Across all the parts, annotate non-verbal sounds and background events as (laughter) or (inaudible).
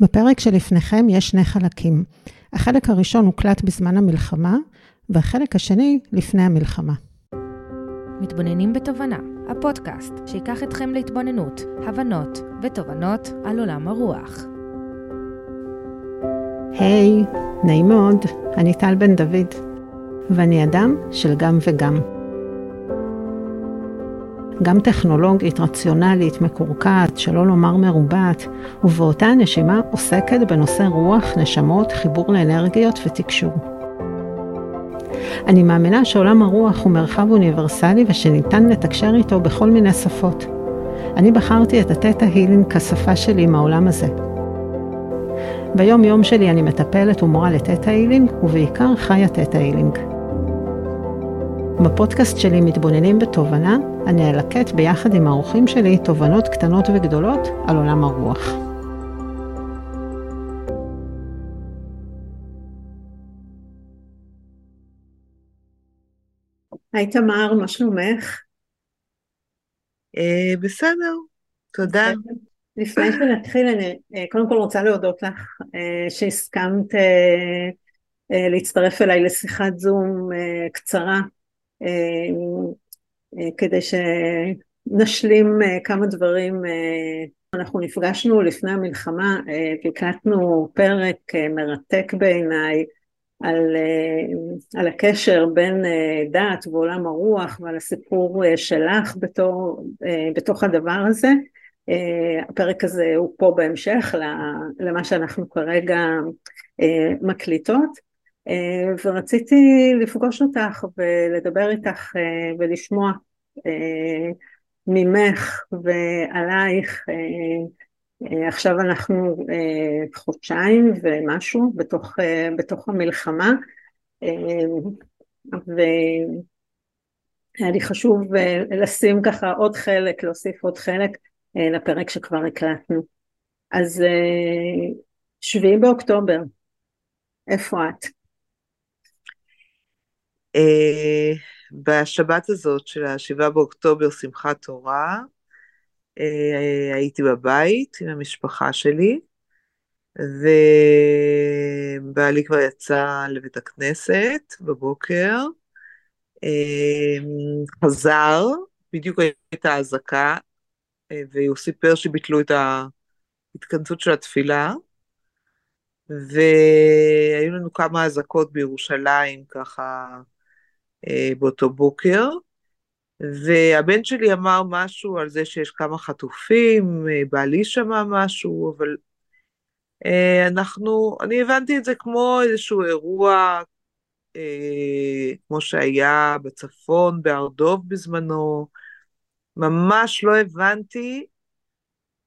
בפרק שלפניכם יש שני חלקים. החלק הראשון הוקלט בזמן המלחמה, והחלק השני לפני המלחמה. מתבוננים בתובנה, הפודקאסט שיקח אתכם להתבוננות, הבנות ותובנות על עולם הרוח. היי, hey, נעים מאוד, אני טל בן דוד, ואני אדם של גם וגם. גם טכנולוגית, רציונלית, מקורקעת, שלא לומר מרובעת, ובאותה נשימה עוסקת בנושא רוח, נשמות, חיבור לאנרגיות ותקשור. אני מאמינה שעולם הרוח הוא מרחב אוניברסלי ושניתן לתקשר איתו בכל מיני שפות. אני בחרתי את התטא הילינג כשפה שלי עם העולם הזה. ביום יום שלי אני מטפלת ומורה לתטא הילינג, ובעיקר חיה תטא הילינג. בפודקאסט שלי מתבוננים בתובנה, אני אלקט ביחד עם האורחים שלי תובנות קטנות וגדולות על עולם הרוח. היי תמר, מה שלומך? אה, בסדר, תודה. לפני שנתחיל, אני אה, קודם כל רוצה להודות לך אה, שהסכמת להצטרף אליי לשיחת זום קצרה כדי שנשלים כמה דברים. אנחנו נפגשנו לפני המלחמה, הקלטנו פרק מרתק בעיניי על, על הקשר בין דת ועולם הרוח ועל הסיפור שלך בתור, בתוך הדבר הזה. הפרק הזה הוא פה בהמשך למה שאנחנו כרגע מקליטות. אה, ורציתי לפגוש אותך ולדבר איתך אה, ולשמוע אה, ממך ועלייך. עכשיו אנחנו חודשיים ומשהו בתוך, בתוך המלחמה והיה לי חשוב לשים ככה עוד חלק, להוסיף עוד חלק לפרק שכבר הקלטנו. אז שביעי באוקטובר, איפה את? אה, בשבת הזאת של השבעה באוקטובר, שמחת תורה, אה, הייתי בבית עם המשפחה שלי, ובעלי כבר יצא לבית הכנסת בבוקר, אה, חזר, בדיוק הייתה אזעקה, והוא סיפר שביטלו את ההתכנסות של התפילה, והיו לנו כמה אזעקות בירושלים ככה באותו בוקר, והבן שלי אמר משהו על זה שיש כמה חטופים, אה, בעלי שמע משהו, אבל אה, אנחנו, אני הבנתי את זה כמו איזשהו אירוע, כמו שהיה בצפון, בהר דוב בזמנו, ממש לא הבנתי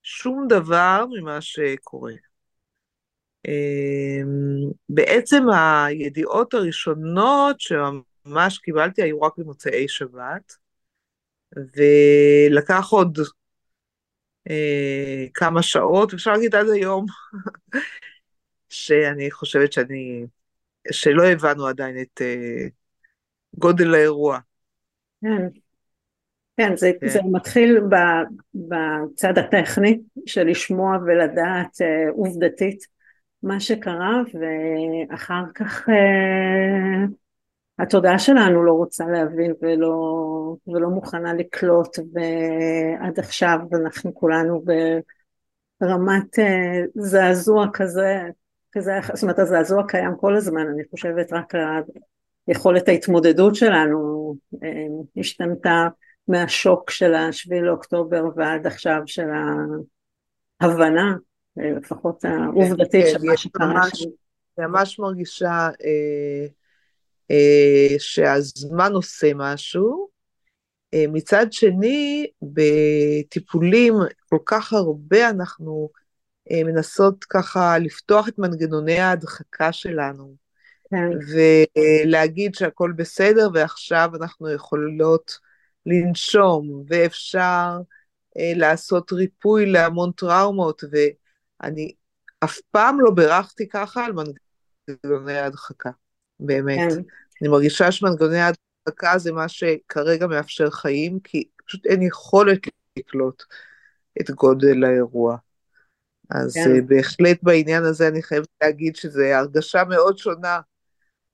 שום דבר ממה שקורה. בעצם הידיעות הראשונות ממש קיבלתי היו רק במוצאי שבת, ולקח עוד אה, כמה שעות, אפשר להגיד עד היום, (laughs) שאני חושבת שאני, שלא הבנו עדיין את אה, גודל האירוע. כן, כן, זה, כן. זה מתחיל ב, בצד הטכני של לשמוע ולדעת אה, עובדתית מה שקרה, ואחר כך אה, התודעה שלנו לא רוצה להבין ולא, ולא מוכנה לקלוט ועד עכשיו אנחנו כולנו ברמת אה, זעזוע כזה, כזה, זאת אומרת הזעזוע קיים כל הזמן, אני חושבת רק יכולת ההתמודדות שלנו אה, השתנתה מהשוק של השביעי לאוקטובר ועד עכשיו של ההבנה, אה, לפחות העובדתית של מה שקרה שם. ממש מרגישה אה, שהזמן עושה משהו. אה, מצד שני, בטיפולים כל כך הרבה אנחנו אה, מנסות ככה לפתוח את מנגנוני ההדחקה שלנו, כן. ולהגיד שהכל בסדר ועכשיו אנחנו יכולות לנשום, ואפשר לעשות ריפוי להמון טראומות, ואני אף פעם לא בירכתי ככה על מנגנוני ההדחקה. באמת. כן. אני מרגישה שמנגנוני ההדבקה זה מה שכרגע מאפשר חיים, כי פשוט אין יכולת לקלוט את גודל האירוע. אז כן. בהחלט בעניין הזה אני חייבת להגיד שזו הרגשה מאוד שונה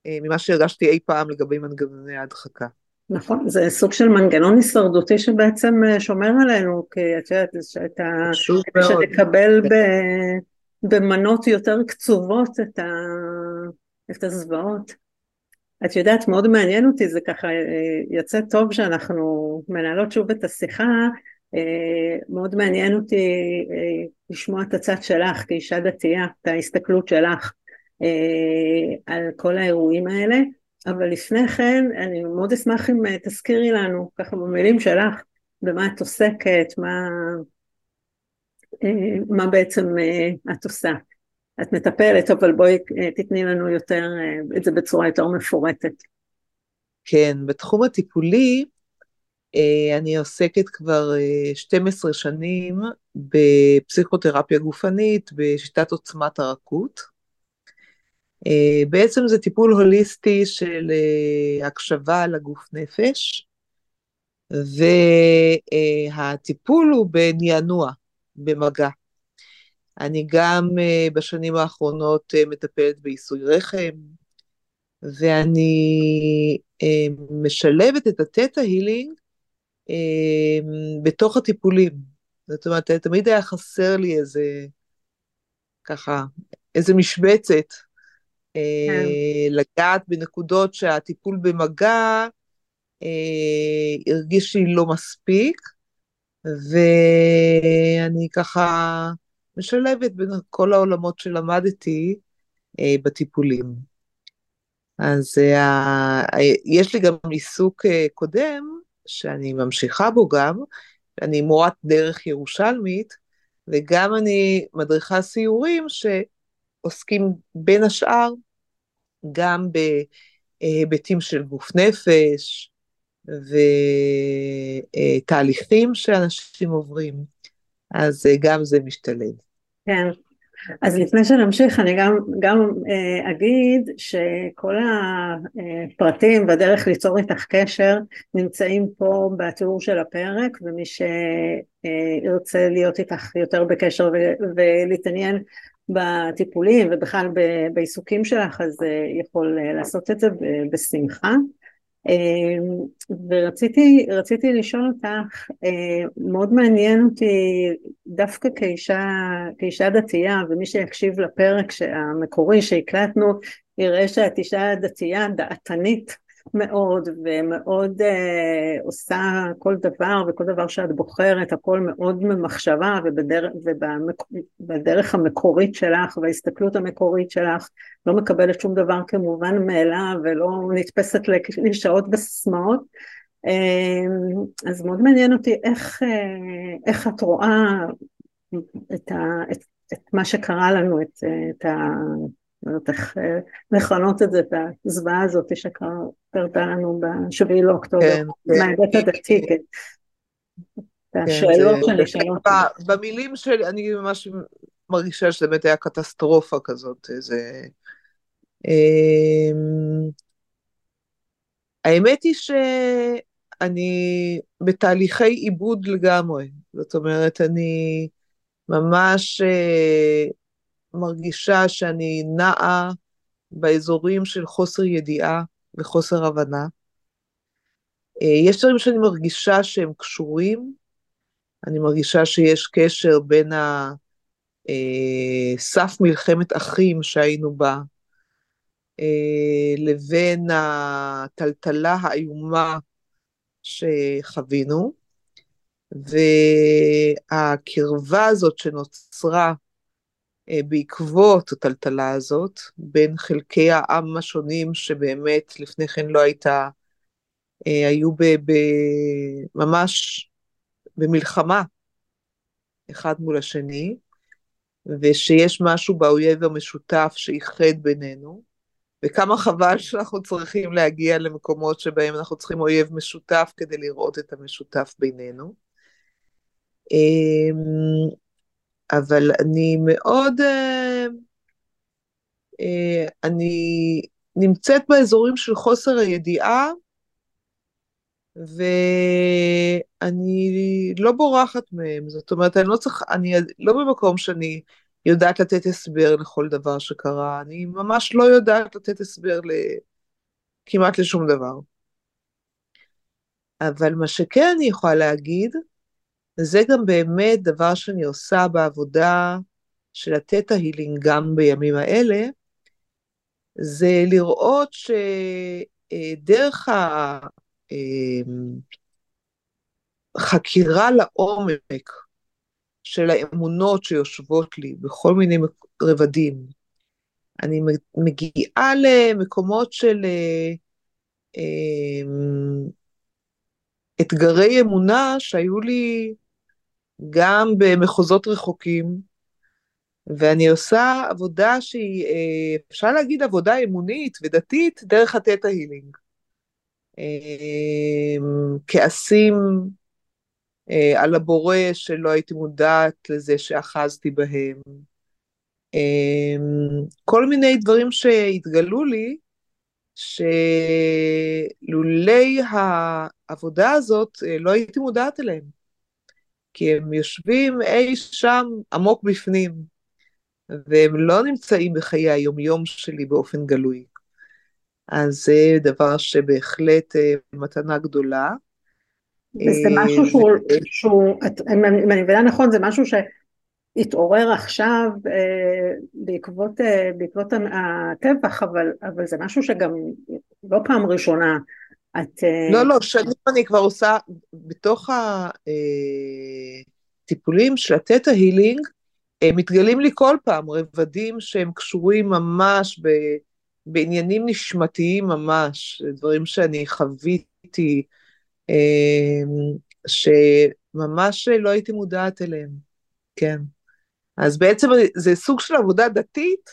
ממה שהרגשתי אי פעם לגבי מנגנוני ההדחקה. נכון, זה סוג של מנגנון הישרדותי שבעצם שומר עלינו, כי את יודעת, שאתה, שתקבל ב, במנות יותר קצובות את, ה, את הזוועות. את יודעת, מאוד מעניין אותי, זה ככה יוצא טוב שאנחנו מנהלות שוב את השיחה, מאוד מעניין אותי לשמוע את הצד שלך כאישה דתייה, את ההסתכלות שלך על כל האירועים האלה. אבל לפני כן אני מאוד אשמח אם אה, תזכירי לנו ככה במילים שלך במה את עוסקת, מה, אה, מה בעצם אה, את עושה. את מטפלת אבל בואי תתני לנו יותר את זה בצורה יותר מפורטת. כן, בתחום הטיפולי אני עוסקת כבר 12 שנים בפסיכותרפיה גופנית בשיטת עוצמת הרכות. אה, בעצם זה טיפול הוליסטי של אה, הקשבה לגוף נפש, והטיפול הוא בנענוע, במגע. אני גם אה, בשנים האחרונות מטפלת בעיסוי רחם, ואני משלבת את התטא הילינג בתוך הטיפולים. זאת אומרת, תמיד היה חסר לי איזה, ככה, איזה משבצת כן. אה, לגעת בנקודות שהטיפול במגע אה, הרגיש לי לא מספיק, ואני ככה משלבת בין כל העולמות שלמדתי אה, בטיפולים. אז יש לי גם עיסוק קודם, שאני ממשיכה בו גם, אני מורת דרך ירושלמית, וגם אני מדריכה סיורים שעוסקים בין השאר גם בהיבטים של גוף נפש ותהליכים שאנשים עוברים, אז גם זה משתלב. כן, אז לפני שנמשיך אני גם, גם אה, אגיד שכל הפרטים והדרך ליצור איתך קשר נמצאים פה בתיאור של הפרק ומי שירצה להיות איתך יותר בקשר ולהתעניין בטיפולים ובכלל בעיסוקים שלך אז אה, יכול אה, לעשות את זה בשמחה. אה, ורציתי רציתי לשאול אותך, מאוד מעניין אותי דווקא כאישה, כאישה דתייה ומי שיקשיב לפרק המקורי שהקלטנו יראה שאת אישה דתייה דעתנית מאוד ומאוד אה, עושה כל דבר וכל דבר שאת בוחרת הכל מאוד ממחשבה ובדרך, ובדרך המקורית שלך וההסתכלות המקורית שלך לא מקבלת שום דבר כמובן מאליו ולא נתפסת לשעות בסיסמאות אה, אז מאוד מעניין אותי איך, אה, איך את רואה את, ה, את, את מה שקרה לנו, את, את ה... לא יודעת איך אה, לכנות את זה, את הזוועה הזאת שקרתה לנו בשביעי לאוקטובר, כן, מההיבט כן. הדתי, כן. כן השאלות שנשאלות. במילים שלי, אני ממש מרגישה שזה באמת היה קטסטרופה כזאת, איזה... אמ, האמת היא שאני בתהליכי עיבוד לגמרי, זאת אומרת, אני ממש אה, מרגישה שאני נעה באזורים של חוסר ידיעה וחוסר הבנה. אה, יש דברים שאני מרגישה שהם קשורים, אני מרגישה שיש קשר בין אה, מלחמת אחים שהיינו בה, אה, לבין הטלטלה האיומה שחווינו, והקרבה הזאת שנוצרה בעקבות הטלטלה הזאת, בין חלקי העם השונים שבאמת לפני כן לא הייתה, אה, היו ב, ב, ממש במלחמה אחד מול השני, ושיש משהו באויב המשותף שאיחד בינינו, וכמה חבל שאנחנו צריכים להגיע למקומות שבהם אנחנו צריכים אויב משותף כדי לראות את המשותף בינינו. אבל אני מאוד, אה, אה, אני נמצאת באזורים של חוסר הידיעה, ואני לא בורחת מהם, זאת אומרת, אני לא צריך, אני לא במקום שאני יודעת לתת הסבר לכל דבר שקרה, אני ממש לא יודעת לתת הסבר ל... כמעט לשום דבר. אבל מה שכן אני יכולה להגיד, זה גם באמת דבר שאני עושה בעבודה של לתת ההילינג גם בימים האלה, זה לראות שדרך החקירה לעומק של האמונות שיושבות לי בכל מיני רבדים, אני מגיעה למקומות של אמ, אתגרי אמונה שהיו לי גם במחוזות רחוקים, ואני עושה עבודה שהיא, אה, אפשר להגיד עבודה אמונית ודתית דרך התטא הילינג. אמ, כעסים אה, על הבורא שלא הייתי מודעת לזה שאחזתי בהם. כל מיני דברים שהתגלו לי, שלולי העבודה הזאת אה, לא הייתי מודעת אליהם. כי הם יושבים אי שם עמוק בפנים, והם לא נמצאים בחיי היומיום שלי באופן גלוי. אז זה דבר שבהחלט אה, מתנה גדולה. וזה משהו שהוא, שהוא אם אני מבינה נכון, זה משהו שהתעורר עכשיו אה, בעקבות, אה, בעקבות הטבח, אבל, אבל זה משהו שגם לא פעם ראשונה את... לא, לא, שנים אני כבר עושה, בתוך הטיפולים של התטא הילינג, מתגלים לי כל פעם רבדים שהם קשורים ממש ב... בעניינים נשמתיים ממש, דברים שאני חוויתי, שממש לא הייתי מודעת אליהם, כן. אז בעצם זה סוג של עבודה דתית,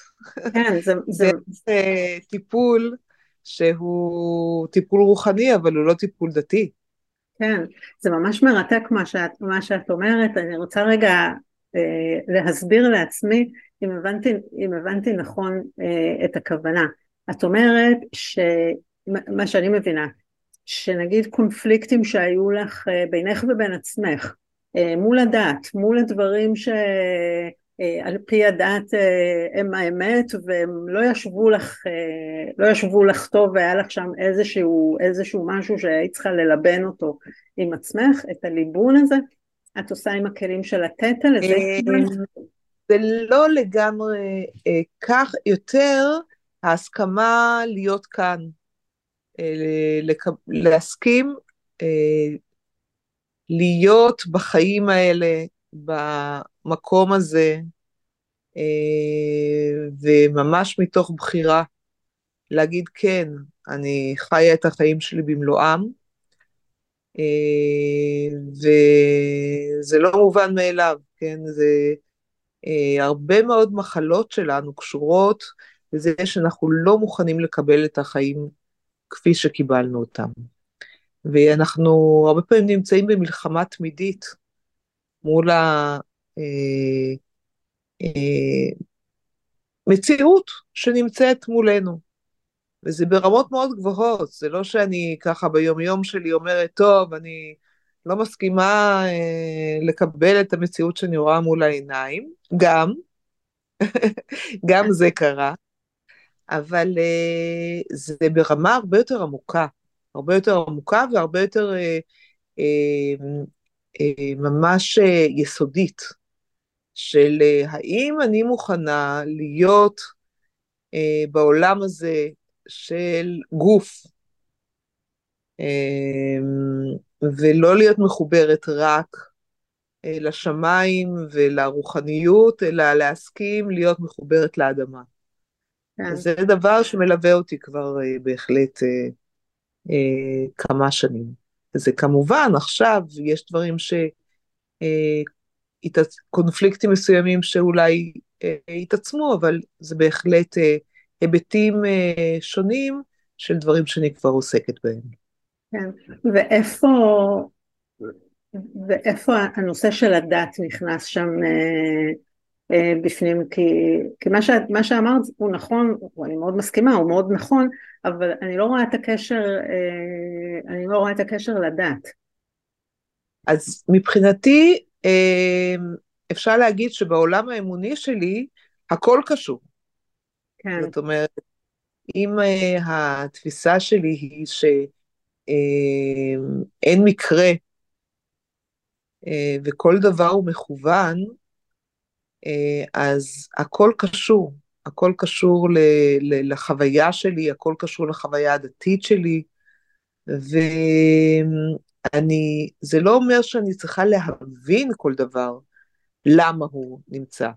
כן, זה, זה... זה טיפול שהוא טיפול רוחני, אבל הוא לא טיפול דתי. כן, זה ממש מרתק מה שאת, מה שאת אומרת, אני רוצה רגע אה, להסביר לעצמי אם הבנתי, אם הבנתי נכון אה, את הכוונה. את אומרת שמה שאני מבינה, שנגיד קונפליקטים שהיו לך אה, בינך ובין עצמך, אה, מול הדת, מול הדברים שעל אה, פי הדת הם האמת והם לא ישבו לך, לא ישבו לך טוב והיה לך שם איזשהו, איזשהו משהו שהיית צריכה ללבן אותו עם עצמך, את הליבון הזה, את עושה עם הכלים של התטא לזה? זה לא לגמרי כך, יותר ההסכמה להיות כאן, אה, להסכים אה, להיות בחיים האלה, במקום הזה, אה, וממש מתוך בחירה, להגיד כן, אני חיה את החיים שלי במלואם, וזה לא מובן מאליו, כן? זה הרבה מאוד מחלות שלנו קשורות וזה שאנחנו לא מוכנים לקבל את החיים כפי שקיבלנו אותם. ואנחנו הרבה פעמים נמצאים במלחמה תמידית מול אה, אה, שנמצאת מולנו. וזה ברמות מאוד גבוהות, זה לא שאני ככה ביום יום שלי אומרת, טוב, אני לא מסכימה אה, לקבל את המציאות שאני רואה מול העיניים, גם, (laughs) גם זה קרה, אבל uh, זה ברמה הרבה יותר עמוקה, הרבה יותר עמוקה והרבה יותר uh, uh, uh, ממש uh, יסודית, של uh, האם אני מוכנה להיות uh, בעולם הזה של גוף, uh, ולא להיות מחוברת רק לשמיים ולרוחניות, אלא להסכים להיות מחוברת לאדמה. כן. זה דבר שמלווה אותי כבר uh, בהחלט uh, uh, כמה שנים. זה כמובן, עכשיו יש דברים ש... קונפליקטים מסוימים שאולי uh, התעצמו, אבל זה בהחלט uh, היבטים uh, שונים של דברים שאני כבר עוסקת בהם. כן, ואיפה, ואיפה הנושא של הדת נכנס שם אה, בפנים, כי, כי מה, ש, מה שאמרת הוא נכון, אני מאוד מסכימה, הוא מאוד נכון, אבל אני לא רואה את הקשר, אה, אני לא רואה את הקשר לדת. אז מבחינתי, אה, אפשר להגיד שבעולם האמוני שלי הכל קשור. כן. זאת אומרת, אם uh, התפיסה שלי היא שאין uh, מקרה uh, וכל דבר הוא מכוון, uh, אז הכל קשור. הכל קשור לחוויה שלי, הכל קשור לחוויה הדתית שלי, ואני, זה לא אומר שאני צריכה להבין כל דבר, למה הוא נמצא,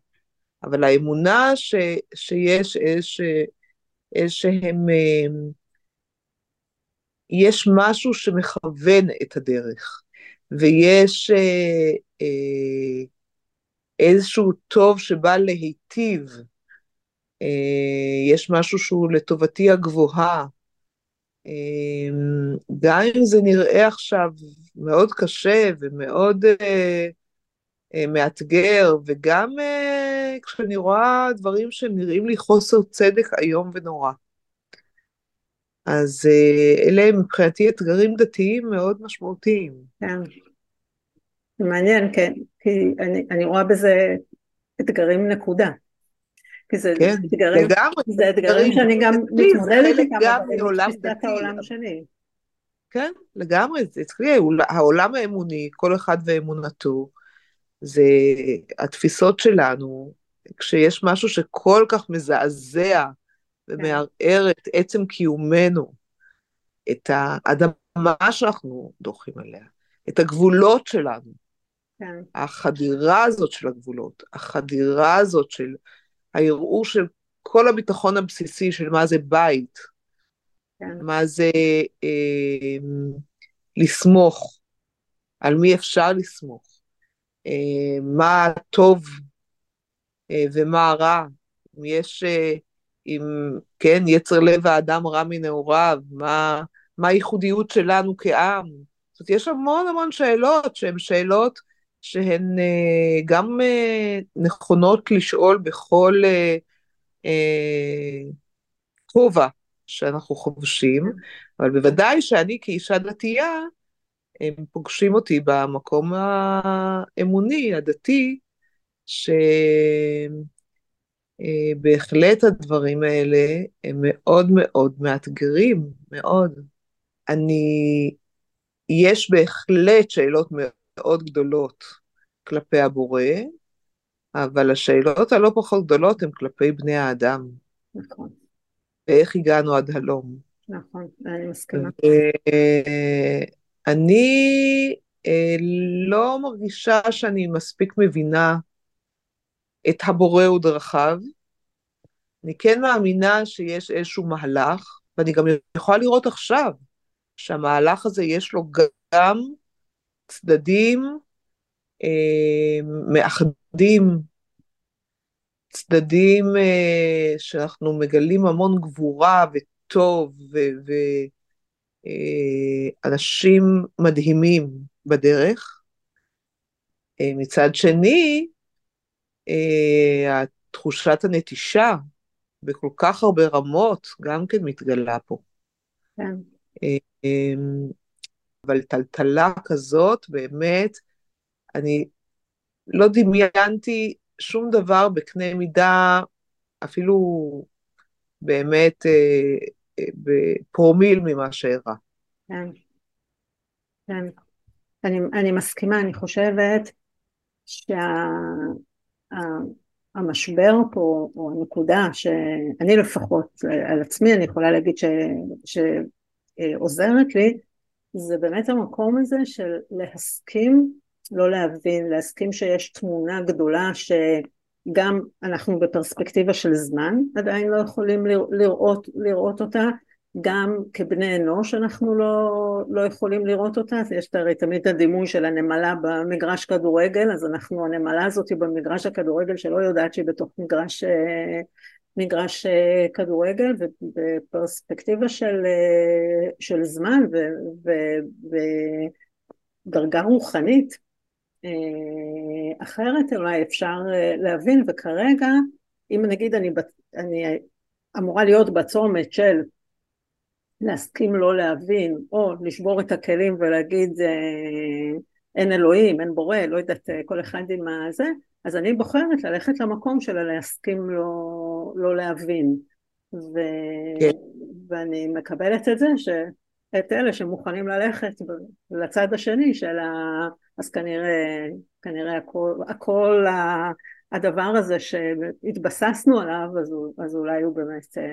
אבל האמונה ש, שיש איז, איזשהם, יש משהו שמכוון את הדרך, ויש אה, אה, איזשהו טוב שבא להיטיב, אה, יש משהו שהוא לטובתי הגבוהה. אה, גם אם זה נראה עכשיו מאוד קשה ומאוד אה, מאתגר, וגם כשאני רואה דברים שנראים לי חוסר צדק איום ונורא. אז אלה הם מבחינתי אתגרים דתיים מאוד משמעותיים. כן. מעניין, כן, כי אני, אני רואה בזה אתגרים נקודה. כי זה כן, אתגרים, לגמרי, זה אתגרים שאני גם מתמודדת איתם, אבל עם תפיסת. העולם שלי. כן, לגמרי, זה אצלי העולם האמוני, כל אחד ואמונתו, זה התפיסות שלנו, כשיש משהו שכל כך מזעזע ומערער את עצם קיומנו, את האדמה שאנחנו דורכים עליה, את הגבולות שלנו, כן, החדירה הזאת של הגבולות, החדירה הזאת של הערעור של כל הביטחון הבסיסי של מה זה בית, כן, מה זה אה, לסמוך, על מי אפשר לסמוך, אה, מה טוב אה, ומה רע, אם יש, אה, אם, כן, יצר לב האדם רע מנעוריו, מה, מה הייחודיות שלנו כעם. זאת אומרת, יש המון המון שאלות שהן שאלות שהן אה, גם אה, נכונות לשאול בכל אה, כובע שאנחנו חובשים, אבל בוודאי שאני כאישה דתייה, הם פוגשים אותי במקום האמוני, הדתי, שבהחלט הדברים האלה הם מאוד מאוד מאתגרים, מאוד. אני, יש בהחלט שאלות מאוד גדולות כלפי הבורא, אבל השאלות הלא פחות גדולות הן כלפי בני האדם. נכון, ואיך הגענו עד הלום. נכון, אני מסכימה. אני אה, לא מרגישה שאני מספיק מבינה את הבורא ודרכיו. אני כן מאמינה שיש איזשהו מהלך, ואני גם יכולה לראות עכשיו שהמהלך הזה יש לו גם צדדים אה, מאחדים, צדדים אה, שאנחנו מגלים המון גבורה וטוב ואנשים אה, מדהימים בדרך. אה, מצד שני, אה, תחושת הנטישה בכל כך הרבה רמות גם כן מתגלה פה. כן. אה, אה, אבל טלטלה כזאת, באמת, אני לא דמיינתי שום דבר בקנה מידה, אפילו באמת אה, אה, בפרומיל ממה שאירע. כן, כן. אני, אני מסכימה, אני חושבת שהמשבר שה, פה, או הנקודה שאני לפחות, על עצמי אני יכולה להגיד ש, שעוזרת לי, זה באמת המקום הזה של להסכים לא להבין, להסכים שיש תמונה גדולה שגם אנחנו בפרספקטיבה של זמן עדיין לא יכולים לראות, לראות אותה, גם כבני אנוש אנחנו לא, לא יכולים לראות אותה, אז יש הרי תמיד הדימוי של הנמלה במגרש כדורגל, אז אנחנו, הנמלה הזאת במגרש הכדורגל שלא יודעת שהיא בתוך מגרש, מגרש כדורגל, ובפרספקטיבה של, של זמן ודרגה רוחנית, אה, אחרת אולי אפשר אה, להבין, וכרגע אם נגיד אני, אני אמורה להיות בצומת של להסכים לא להבין, או לשבור את הכלים ולהגיד אה, אין אלוהים, אין בורא, לא יודעת, כל אחד עם הזה, אז אני בוחרת ללכת למקום של להסכים לא, לא להבין. ו... כן. ואני מקבלת את זה שאת אלה שמוכנים ללכת לצד השני של ה... אז כנראה, כנראה הכל, הכל הדבר הזה שהתבססנו עליו, אז, אז אולי הוא באמת אה,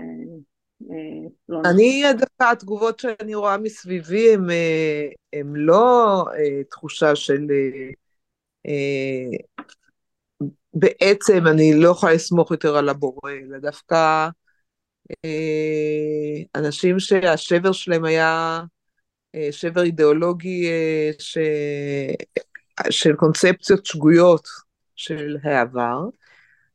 אה, לא נכון. אני, דווקא התגובות שאני רואה מסביבי הן אה, לא אה, תחושה של בעצם אני לא יכולה לסמוך יותר על הבורא, אלא דווקא אה, אנשים שהשבר שלהם היה אה, שבר אידיאולוגי אה, ש... של קונספציות שגויות של העבר.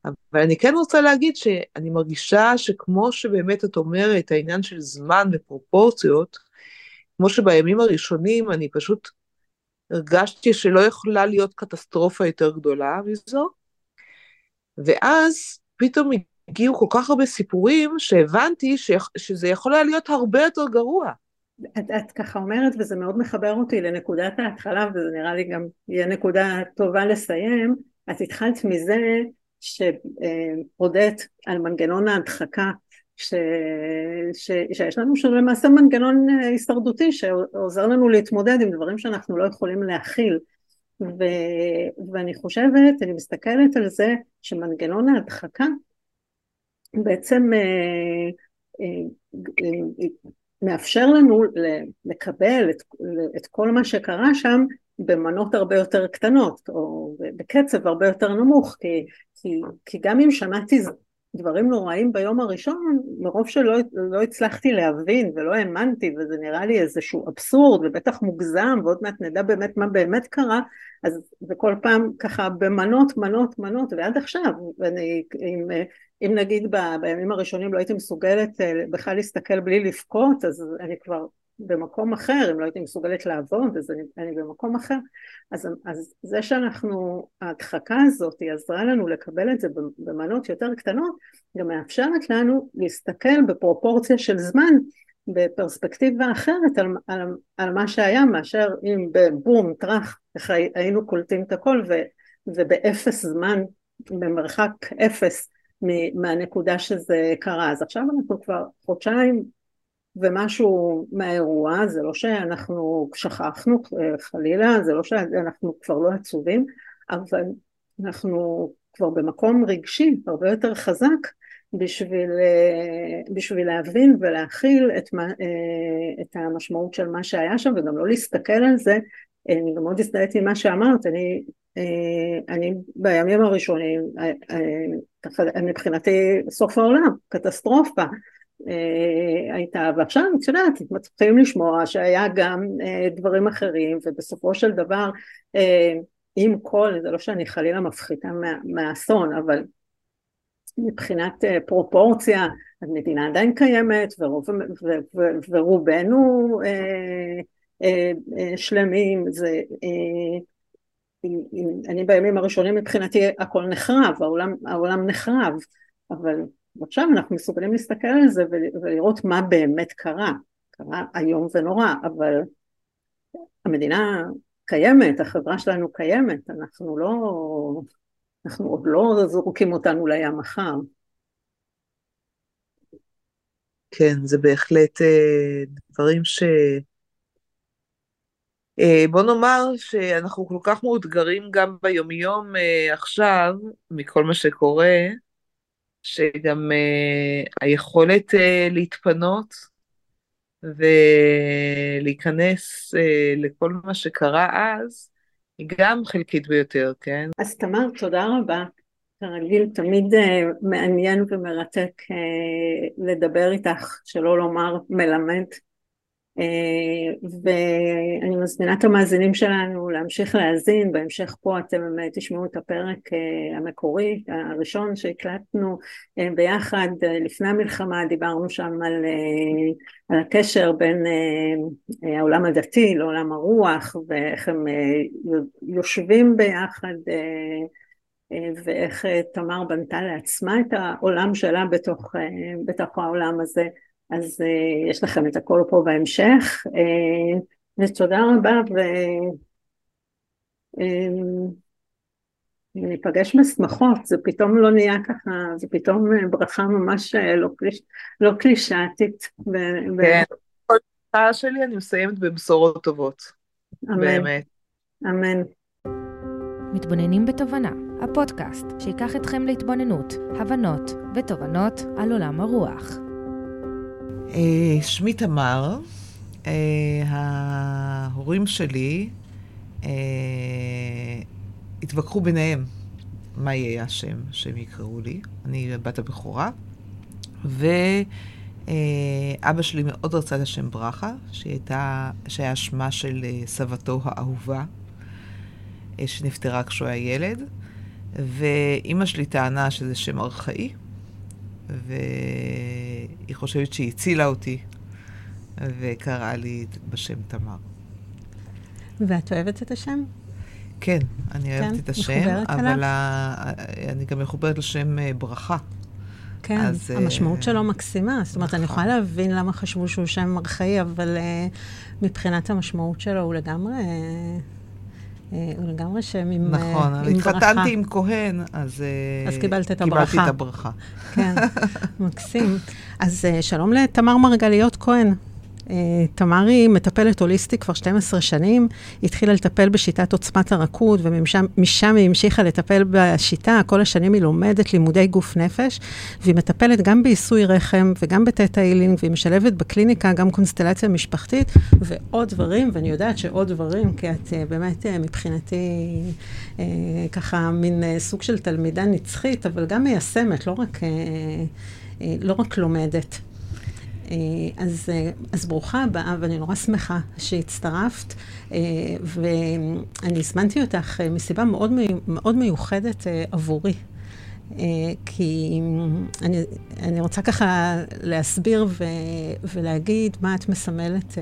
אבל אני כן רוצה להגיד שאני מרגישה שכמו שבאמת את אומרת, העניין של זמן ופרופורציות, כמו שבימים הראשונים אני פשוט הרגשתי שלא יכולה להיות קטסטרופה יותר גדולה מזו, ואז פתאום הגיעו כל כך הרבה סיפורים שהבנתי ש... שזה יכול היה להיות הרבה יותר גרוע. את, את ככה אומרת וזה מאוד מחבר אותי לנקודת ההתחלה וזה נראה לי גם יהיה נקודה טובה לסיים. את התחלת מזה שהודית על מנגנון ההדחקה ש, ש, שיש לנו שלמעשה מנגנון אה, הישרדותי שעוזר לנו להתמודד עם דברים שאנחנו לא יכולים להכיל ו, ואני חושבת, אני מסתכלת על זה שמנגנון ההדחקה בעצם אה, אה, מאפשר לנו לקבל את, את כל מה שקרה שם במנות הרבה יותר קטנות או בקצב הרבה יותר נמוך כי, כי, כי גם אם שמעתי דברים נוראים ביום הראשון מרוב שלא לא הצלחתי להבין ולא האמנתי וזה נראה לי איזשהו אבסורד ובטח מוגזם ועוד מעט נדע באמת מה באמת קרה אז זה כל פעם ככה במנות מנות מנות ועד עכשיו ואני אם, אם נגיד ב, בימים הראשונים לא הייתי מסוגלת אה, בכלל להסתכל בלי לבכות אז אני כבר במקום אחר, אם לא הייתי מסוגלת לעבוד, אז אני, אני במקום אחר. אז, אז זה שאנחנו, ההדחקה הזאת היא עזרה לנו לקבל את זה במנות יותר קטנות, גם מאפשרת לנו להסתכל בפרופורציה של זמן, בפרספקטיבה אחרת על, על, על מה שהיה, מאשר אם בבום, טראח, איך היינו קולטים את הכל, ו, ובאפס זמן, במרחק אפס מהנקודה שזה קרה. אז עכשיו אנחנו כבר חודשיים ומשהו מהאירוע, זה לא שאנחנו שכחנו חלילה, זה לא שאנחנו כבר לא עצובים, אבל אנחנו כבר במקום רגשי הרבה יותר חזק בשביל, בשביל להבין ולהכיל את, מה, את המשמעות של מה שהיה שם וגם לא להסתכל על זה, אני גם מאוד הזדהיתי עם מה שאמרת, אני, אני בימים הראשונים, מבחינתי סוף העולם, קטסטרופה, אה, הייתה, ועכשיו את יודעת, מתחילים לשמוע שהיה גם אה, דברים אחרים ובסופו של דבר אה, עם כל, זה לא שאני חלילה מפחיתה מה, מהאסון, אבל מבחינת פרופורציה, המדינה עדיין קיימת ורוב, ו, ו, ורובנו שלמים, זה, אני בימים הראשונים מבחינתי הכל נחרב, העולם, העולם נחרב, אבל ועכשיו אנחנו מסוגלים להסתכל על זה ולראות מה באמת קרה. קרה איום ונורא, אבל המדינה קיימת, החברה שלנו קיימת, אנחנו לא, אנחנו עוד לא זורקים אותנו לים מחר. כן, זה בהחלט אה, דברים ש... אה, בוא נאמר שאנחנו כל כך מאותגרים גם ביומיום אה, עכשיו, מכל מה שקורה, שגם uh, היכולת uh, להתפנות ולהיכנס uh, לכל מה שקרה אז, היא גם חלקית ביותר, כן? אז תמר, תודה רבה. כרגיל, תמיד מעניין ומרתק לדבר איתך, שלא לומר מלמד. אה, ואני מזמינה את המאזינים שלנו להמשיך להאזין, בהמשך פה אתם אה, תשמעו את הפרק אה, המקורי, הראשון שהקלטנו ביחד לפני המלחמה, דיברנו שם על, על הקשר בין העולם הדתי לעולם הרוח ואיך הם יושבים ביחד ואיך תמר בנתה לעצמה את העולם שלה בתוך, בתוך העולם הזה. אז uh, יש לכם את הכל פה בהמשך. Uh, ותודה רבה, ו... Um, ניפגש בשמחות, זה פתאום לא נהיה ככה, זה פתאום ברכה ממש לא, קליש, לא קלישאתית. כן, כל שעה שלי אני מסיימת בבשורות טובות. אמן. באמת. אמן. מתבוננים בתובנה, הפודקאסט שיקח אתכם להתבוננות, הבנות ותובנות על עולם הרוח. אה, שמי תמר, אה, ההורים שלי אה, התווכחו ביניהם מה יהיה השם שהם יקראו לי. אני בת הבכורה, ואבא שלי מאוד רצה את השם ברכה, שהייתה, שהיה שמה של סבתו האהובה, שנפטרה כשהוא היה ילד, ואימא שלי טענה שזה שם ארכאי, והיא חושבת שהיא הצילה אותי, וקראה לי בשם תמר. ואת אוהבת את השם? כן, אני אוהבת כן? את השם, אבל ה... אני גם מחוברת לשם אה, ברכה. כן, אז, אה, המשמעות uh, שלו מקסימה. זאת אומרת, אני. יכולה להבין למה חשבו שהוא שם ארכאי, אבל uh, מבחינת המשמעות שלו הוא לגמרי... Uh, הוא לגמרי שם עם, נכון, עם ברכה. נכון, התחתנתי עם כהן, אז, אז קיבלת את הברכה. קיבלתי את הברכה. כן, (laughs) מקסים. אז שלום לתמר מרגליות כהן. אה, תמרי מטפלת הוליסטית כבר 12 שנים, היא התחילה לטפל בשיטת עוצמת הרכות, ומשם היא המשיכה לטפל בשיטה. כל השנים היא לומדת לימודי גוף נפש, והיא מטפלת גם בעיסוי רחם וגם בטטה הילינג, והיא משלבת בקליניקה גם קונסטלציה משפחתית ועוד דברים, ואני יודעת שעוד דברים, כי את אה, באמת אה, מבחינתי ככה מין סוג של תלמידה נצחית, אבל גם מיישמת, לא רק, לא רק לומדת. אה, אז, אה, אז ברוכה הבאה, ואני נורא שמחה שהצטרפת, אה, ואני הזמנתי אותך מסיבה מאוד, מאוד מיוחדת עבורי. כי אני, אני רוצה ככה להסביר ו, ולהגיד מה את מסמלת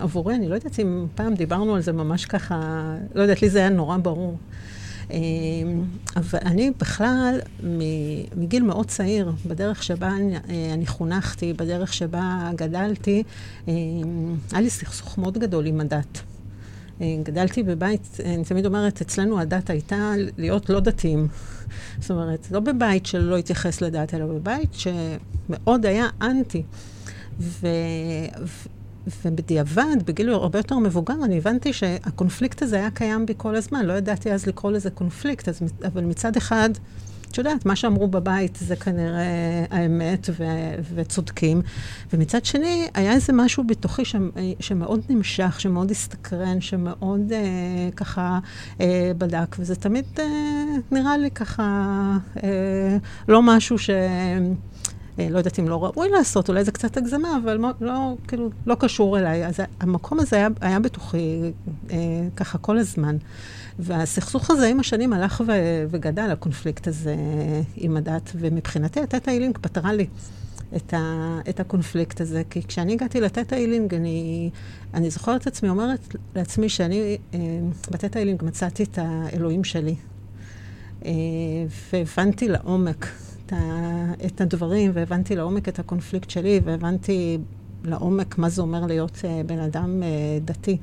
עבורי. אני לא יודעת אם פעם דיברנו על זה ממש ככה, לא יודעת, לי זה היה נורא ברור. אמ, אבל אני בכלל, מגיל מאוד צעיר, בדרך שבה אני, אה, חונכתי, בדרך שבה גדלתי, אמ, היה לי סכסוך מאוד גדול עם הדת. אה, גדלתי בבית, אני תמיד אומרת, אצלנו הדת הייתה להיות לא דתיים. זאת אומרת, לא בבית שלא התייחס לדת, אלא בבית שמאוד היה אנטי. ו... ובדיעבד, בגיל הרבה יותר מבוגר, אני הבנתי שהקונפליקט הזה היה קיים בי כל הזמן. לא ידעתי אז לקרוא לזה קונפליקט, אז, אבל מצד אחד, את יודעת, מה שאמרו בבית זה כנראה האמת ו, וצודקים. ומצד שני, היה איזה משהו בתוכי ש, שמאוד נמשך, שמאוד הסתקרן, שמאוד אה, ככה אה, בדק, וזה תמיד אה, נראה לי ככה אה, לא משהו ש... אה, לא יודעת אם לא ראוי לעשות, אולי זה קצת הגזמה, אבל לא, כאילו, לא קשור אליי. אז המקום הזה היה, היה בתוכי אה, ככה כל הזמן. והסכסוך הזה עם השנים הלך ו, וגדל, הקונפליקט הזה עם הדת, ומבחינתי ה Theta Healing פתרה לי את, ה, את הקונפליקט הזה. כי כשאני הגעתי ל Theta Healing, אני, אני זוכרת את עצמי אומרת לעצמי שאני אה, ב Theta Healing מצאתי את האלוהים שלי. אה, והבנתי לעומק ה, את הדברים, והבנתי לעומק את הקונפליקט שלי, והבנתי לעומק מה זה אומר להיות uh, בן אדם uh, דתי.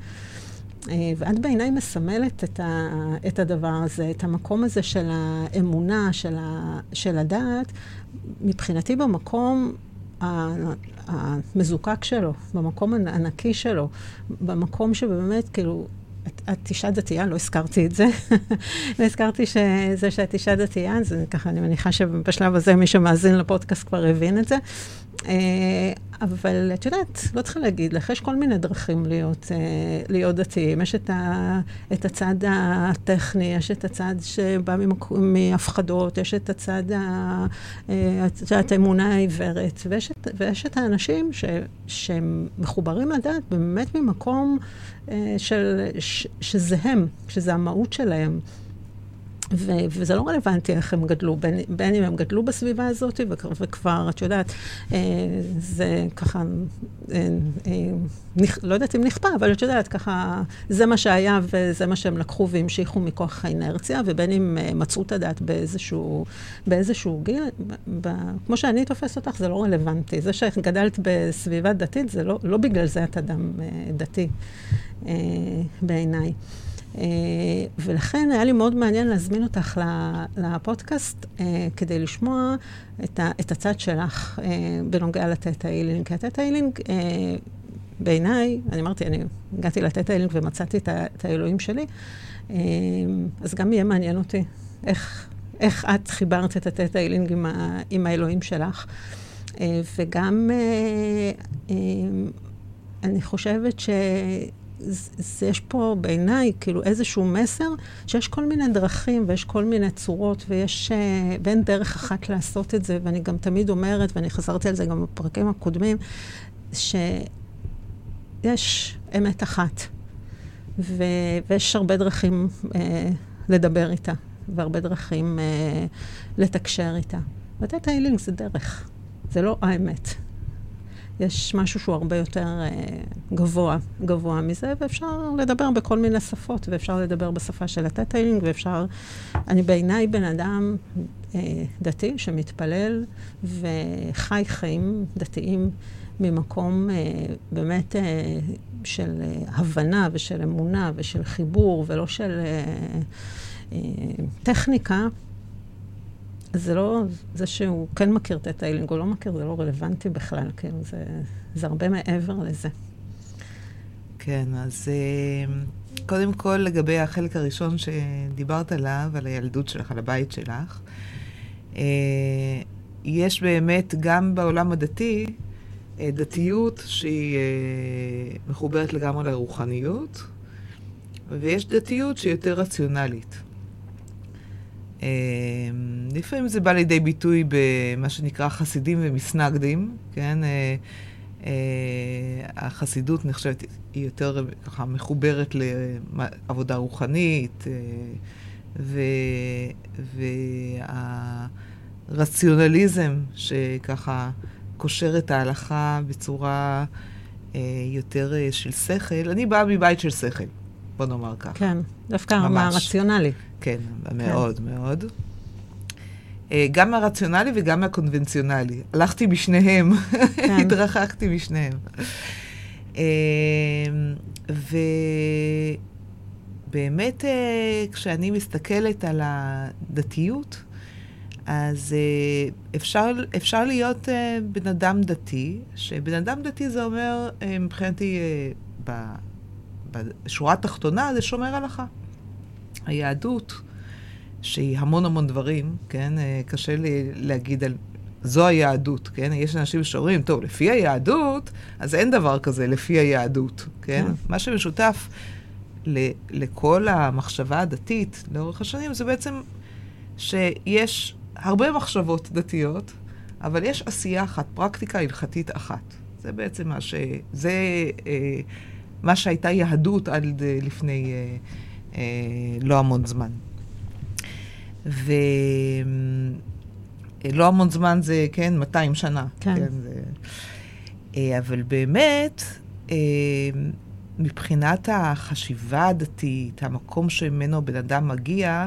Uh, ואת בעיניי מסמלת את, ה, את הדבר הזה, את המקום הזה של האמונה, של, ה, של הדעת, מבחינתי במקום המזוקק שלו, במקום הנקי שלו, במקום שבאמת, כאילו, את, אישה דתייה, לא הזכרתי את זה. לא הזכרתי שזה שאת אישה דתייה, אז ככה, אני מניחה שבשלב הזה מי שמאזין לפודקאסט כבר הבין את זה. אה, אבל את יודעת, לא צריכה להגיד לך, יש כל מיני דרכים להיות, אה, להיות דתיים. יש את, ה, את הצד הטכני, יש את הצד שבא מהפחדות, יש את הצד, ה, אה, את האמונה העיוורת, ויש את, ויש את האנשים ש, שהם מחוברים לדעת באמת ממקום של, ש, שזה הם, שזה המהות שלהם. ו- וזה לא רלוונטי איך הם גדלו, בין, בין אם הם גדלו בסביבה הזאת, וכבר, וכבר את יודעת, אה, זה ככה, אה, אה, נכ, לא יודעת אם נכפה, אבל את יודעת, ככה, זה מה שהיה וזה מה שהם לקחו והמשיכו מכוח האינרציה, ובין אם אה, מצאו את הדת באיזשהו, באיזשהו גיל, ב, ב, כמו שאני תופסת אותך, זה לא רלוונטי. זה שגדלת בסביבה דתית, זה לא, לא בגלל זה את אדם אה, דתי, אה, בעיניי. ולכן היה לי מאוד מעניין להזמין אותך לפודקאסט כדי לשמוע את, הצד שלך בנוגע ל Theta Healing. כי ה Theta Healing, בעיניי, אני אמרתי, אני הגעתי ל Theta Healing ומצאתי את, האלוהים שלי, אז גם יהיה מעניין אותי איך, איך את חיברת את ה Theta Healing עם, ה, עם האלוהים שלך. וגם אני חושבת ש... יש פה בעיניי כאילו איזשהו מסר שיש כל מיני דרכים ויש כל מיני צורות ויש, ואין דרך אחת לעשות את זה, ואני גם תמיד אומרת, ואני חזרתי על זה גם בפרקים הקודמים, שיש אמת אחת, ו, ויש הרבה דרכים אה, לדבר איתה, והרבה דרכים אה, לתקשר איתה. ודאטה הילינג זה דרך, זה לא האמת. יש משהו שהוא הרבה יותר אה, גבוה, גבוה מזה, ואפשר לדבר בכל מיני שפות, ואפשר לדבר בשפה של הטטיילינג, ואפשר... אני בעיניי בן אדם אה, דתי שמתפלל וחי חיים דתיים ממקום אה, באמת אה, של אה, הבנה ושל אמונה ושל חיבור, ולא של אה, טכניקה. זה לא, זה שהוא כן מכיר את הטיילינג או לא מכיר, זה לא רלוונטי בכלל, כאילו, זה, זה הרבה מעבר לזה. כן, אז אה, קודם כל לגבי החלק הראשון שדיברת עליו, על הילדות שלך, על הבית שלך, אה, יש באמת גם בעולם הדתי אה, דתיות שהיא מחוברת לגמרי לרוחניות, ויש דתיות שהיא יותר רציונלית. אמ, לפעמים זה בא לידי ביטוי במה שנקרא חסידים ומסנגדים, כן? אה, אה, החסידות נחשבת, היא יותר ככה מחוברת לעבודה רוחנית, אה, והרציונליזם שככה קושר את ההלכה בצורה יותר של שכל. אני באה מבית של שכל, בוא נאמר כך. כן, דווקא מהרציונלי. כן, מאוד כן. מאוד. אה, גם מהרציונלי וגם מהקונבנציונלי. הלכתי בשניהם, כן. (laughs) התרחקתי משניהם. אה, ובאמת, אה, כשאני מסתכלת על הדתיות, אז אפשר, אפשר להיות בן אדם דתי, שבן אדם דתי זה אומר, מבחינתי, בשורה התחתונה, זה שומר הלכה. היהדות, שהיא המון המון דברים, כן? אה, קשה לי להגיד על... זו היהדות, כן? יש אנשים שאומרים, טוב, לפי היהדות, אז אין דבר כזה לפי היהדות, כן? כן. מה שמשותף ל- לכל המחשבה הדתית לאורך השנים זה בעצם שיש הרבה מחשבות דתיות, אבל יש עשייה אחת, פרקטיקה הלכתית אחת. זה בעצם מה ש... זה אה, מה שהייתה יהדות עד אה, לפני... אה, אה, לא המון זמן. ולא המון זמן זה, כן, 200 שנה. כן. כן זה... אה, אבל באמת, אה, מבחינת החשיבה הדתית, המקום שממנו בן אדם מגיע,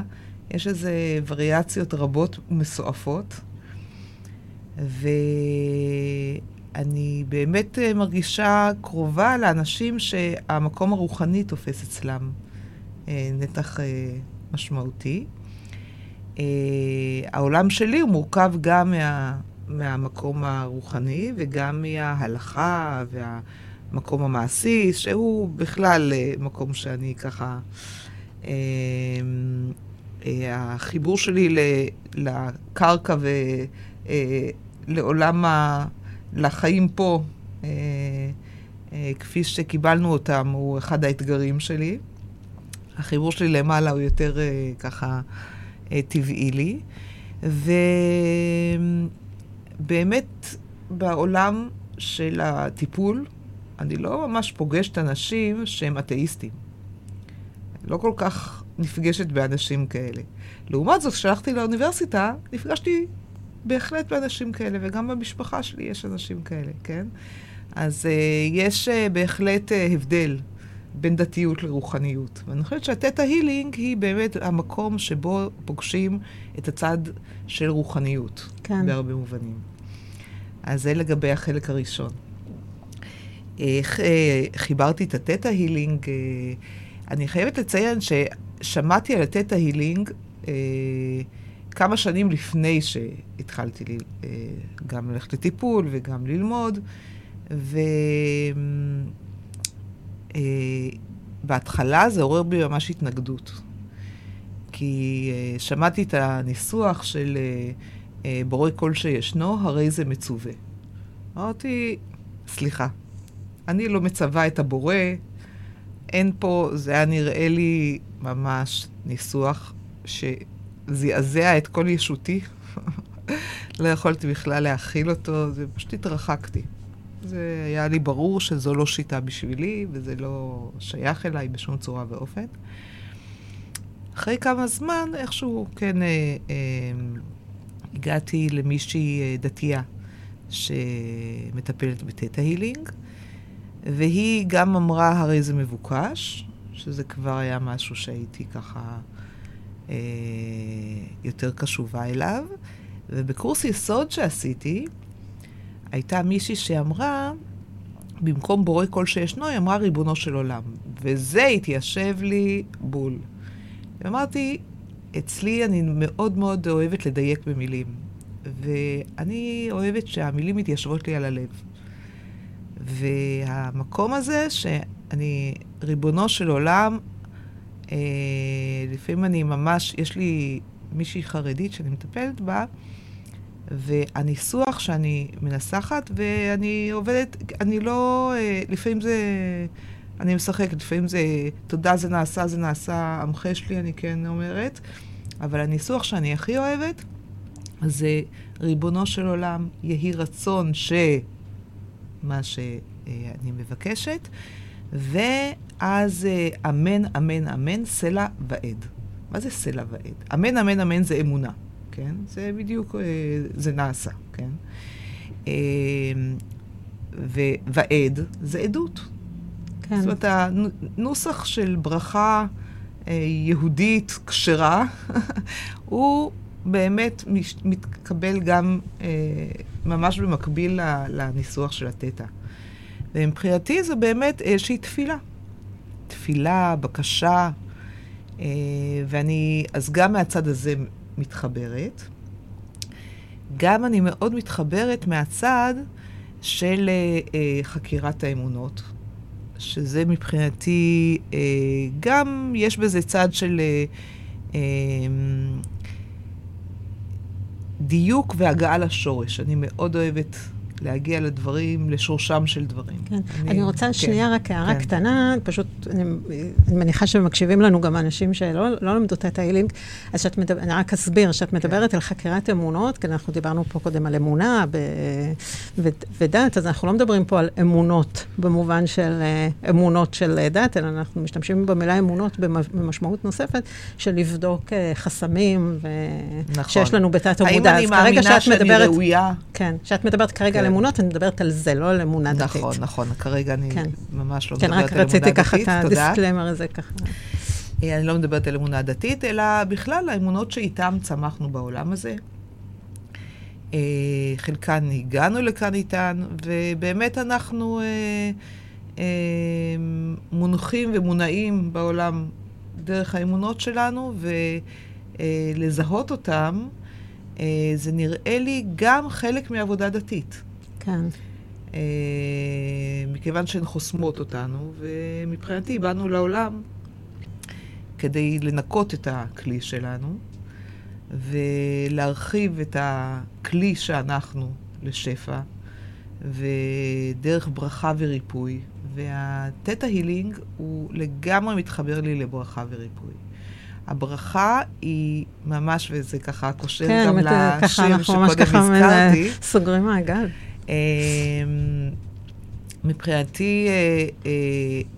יש איזה וריאציות רבות ומסועפות. ואני באמת מרגישה קרובה לאנשים שהמקום הרוחני תופס אצלם. אה, נתח אה, משמעותי. אה, העולם שלי הוא מורכב גם מה, מהמקום הרוחני וגם מההלכה והמקום המעשי, שהוא בכלל מקום שאני ככה... החיבור שלי לקרקע ולעולם ה... לחיים פה, כפי שקיבלנו אותם, הוא אחד האתגרים שלי. החיבור שלי למעלה הוא יותר uh, ככה uh, טבעי לי. ובאמת, בעולם של הטיפול, אני לא ממש פוגשת אנשים שהם אתאיסטים. לא כל כך נפגשת באנשים כאלה. לעומת זאת, כשהלכתי לאוניברסיטה, נפגשתי בהחלט באנשים כאלה, וגם במשפחה שלי יש אנשים כאלה, כן? אז uh, יש uh, בהחלט uh, הבדל בין דתיות לרוחניות. ואני חושבת שהתטא הילינג היא באמת המקום שבו פוגשים את הצד של רוחניות. כן. בהרבה מובנים. אז זה לגבי החלק הראשון. איך אה, חיברתי את התטא הילינג? אה, אני חייבת לציין ששמעתי על התטא הילינג אה, כמה שנים לפני שהתחלתי לי, אה, גם ללכת לטיפול וגם ללמוד, ובהתחלה אה, זה עורר בי ממש התנגדות. כי אה, שמעתי את הניסוח של אה, אה, בורא כל שישנו, הרי זה מצווה. אמרתי, סליחה, אני לא מצווה את הבורא, אין פה, זה היה נראה לי ממש ניסוח שזעזע את כל ישותי. (laughs) לא יכולתי בכלל להכיל אותו, זה פשוט התרחקתי. זה היה לי ברור שזו לא שיטה בשבילי, וזה לא שייך אליי בשום צורה ואופן. אחרי כמה זמן, איכשהו, כן, אה, אה, הגעתי למישהי אה, דתייה שמטפלת בתטא הילינג, והיא גם אמרה, הרי זה מבוקש, שזה כבר היה משהו שהייתי ככה אה, יותר קשובה אליו. ובקורס יסוד שעשיתי, הייתה מישהי שאמרה, במקום בורא כל שישנו, היא אמרה ריבונו של עולם. וזה התיישב לי בול. ואמרתי, אצלי אני מאוד מאוד אוהבת לדייק במילים, ואני אוהבת שהמילים מתיישבות לי על הלב. והמקום הזה שאני, ריבונו של עולם, אה, לפעמים אני ממש, יש לי מישהי חרדית שאני מטפלת בה, והניסוח שאני מנסחת, ואני עובדת, אני לא, אה, לפעמים זה, אני משחקת, לפעמים זה, תודה זה נעשה, זה נעשה, המחש לי, אני כן אומרת, אבל הניסוח שאני הכי אוהבת, זה ריבונו של עולם, יהי רצון ש... מה שאני מבקשת, ואז אה, אמן, אמן, אמן, סלע ועד. מה זה סלע ועד? אמן, אמן, אמן זה אמונה, כן? זה בדיוק, אה, זה נעשה, כן? אה, ועד זה עדות. כן. זאת אומרת, הנוסח של ברכה יהודית כשרה, (laughs) הוא באמת מתקבל גם אה, ממש במקביל לניסוח של התטא. ומבחינתי זה באמת איזושהי תפילה. תפילה, בקשה, אה, ואני, אז גם מהצד הזה מתחברת. גם אני מאוד מתחברת מהצד של אה, אה, חקירת האמונות, שזה מבחינתי, אה, גם יש בזה צד של... אה, אה, דיוק והגעה לשורש. אני מאוד אוהבת להגיע לדברים, לשורשם של דברים. כן. אני, אני רוצה כן, שנייה רק הערה כן. קטנה, פשוט, אני, אני מניחה שמקשיבים לנו גם אנשים שלא לא למדו את הטיילינג, אז שאת מדברת, אני רק אסביר, שאת כן. מדברת כן. על חקירת אמונות, כי אנחנו דיברנו פה קודם על אמונה ב, ו, ודת, אז אנחנו לא מדברים פה על אמונות במובן של uh, אמונות של דת, אלא אנחנו משתמשים במילה אמונות במשמעות נוספת, של לבדוק uh, חסמים, ו... נכון. שיש לנו בתת עבודה. האם אני מאמינה שאני מדברת, ראויה? כן, שאת מדברת כרגע כן. על אמונות, אני מדברת על זה, לא על אמונה דתית. נכון, נכון. כרגע אני כן. ממש לא כן, מדברת על אמונה דתית, תודה. כן, רק רציתי ככה את הדיסקלמר הזה ככה. אה, אני לא מדברת על אמונה דתית, אלא בכלל האמונות שאיתן צמחנו בעולם הזה. אה, חלקן הגענו לכאן איתן, ובאמת אנחנו אה, מונחים ומונעים בעולם דרך האמונות שלנו, ולזהות אותן, זה נראה לי גם חלק מעבודה דתית. כן. אה, מכיוון שהן חוסמות אותנו, ומבחינתי באנו לעולם כדי לנקות את הכלי שלנו, ולהרחיב את הכלי שאנחנו לשפע, ודרך ברכה וריפוי. והתטא הילינג הוא לגמרי מתחבר לי לברכה וריפוי. הברכה היא ממש, וזה ככה קושר כן, גם לשם שקודם הזכרתי. סוגרים מעגל. אמ, מבחינתי, אה, אה,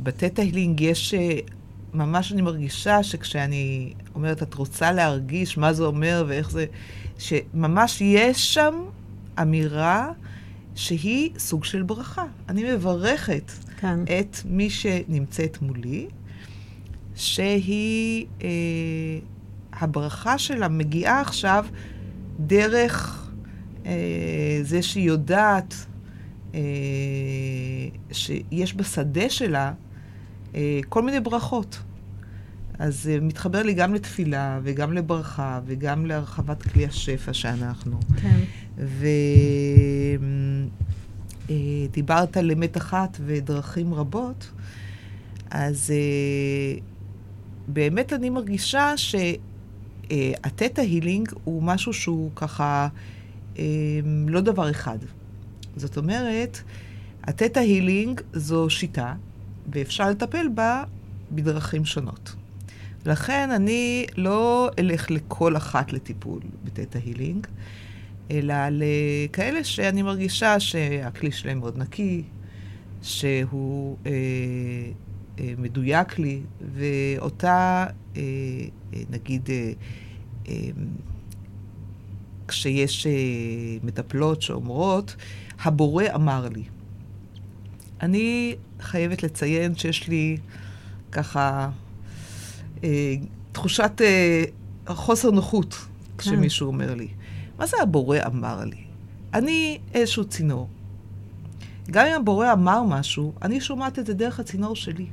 בתטא הילינג יש, אה, ממש אני מרגישה שכשאני אומרת, את רוצה להרגיש מה זה אומר ואיך זה, שממש יש שם אמירה שהיא סוג של ברכה. אני מברכת כן. את מי שנמצאת מולי, שהיא, אה, הברכה שלה מגיעה עכשיו דרך אה, זה שהיא יודעת אה, שיש בשדה שלה אה, כל מיני ברכות. אז זה מתחבר לי גם לתפילה, וגם לברכה, וגם להרחבת כלי השפע שאנחנו. כן. ודיברת על אמת אחת ודרכים רבות, אז אה, באמת אני מרגישה שהתטא הילינג הוא משהו שהוא ככה אה, לא דבר אחד. זאת אומרת, התטא הילינג זו שיטה, ואפשר לטפל בה בדרכים שונות. לכן אני לא אלך לכל אחת לטיפול בתטא הילינג, אלא לכאלה שאני מרגישה שהכלי שלהם מאוד נקי, שהוא אה, אה, מדויק לי, ואותה, אה, אה, נגיד, אה, אה, כשיש אה, מטפלות שאומרות, הבורא אמר לי. אני חייבת לציין שיש לי ככה אה, תחושת אה, חוסר נוחות. כשמישהו אומר לי. מה זה הבורא אמר לי? אני איזשהו צינור. גם אם הבורא אמר משהו, אני שומעת את זה דרך הצינור שלי.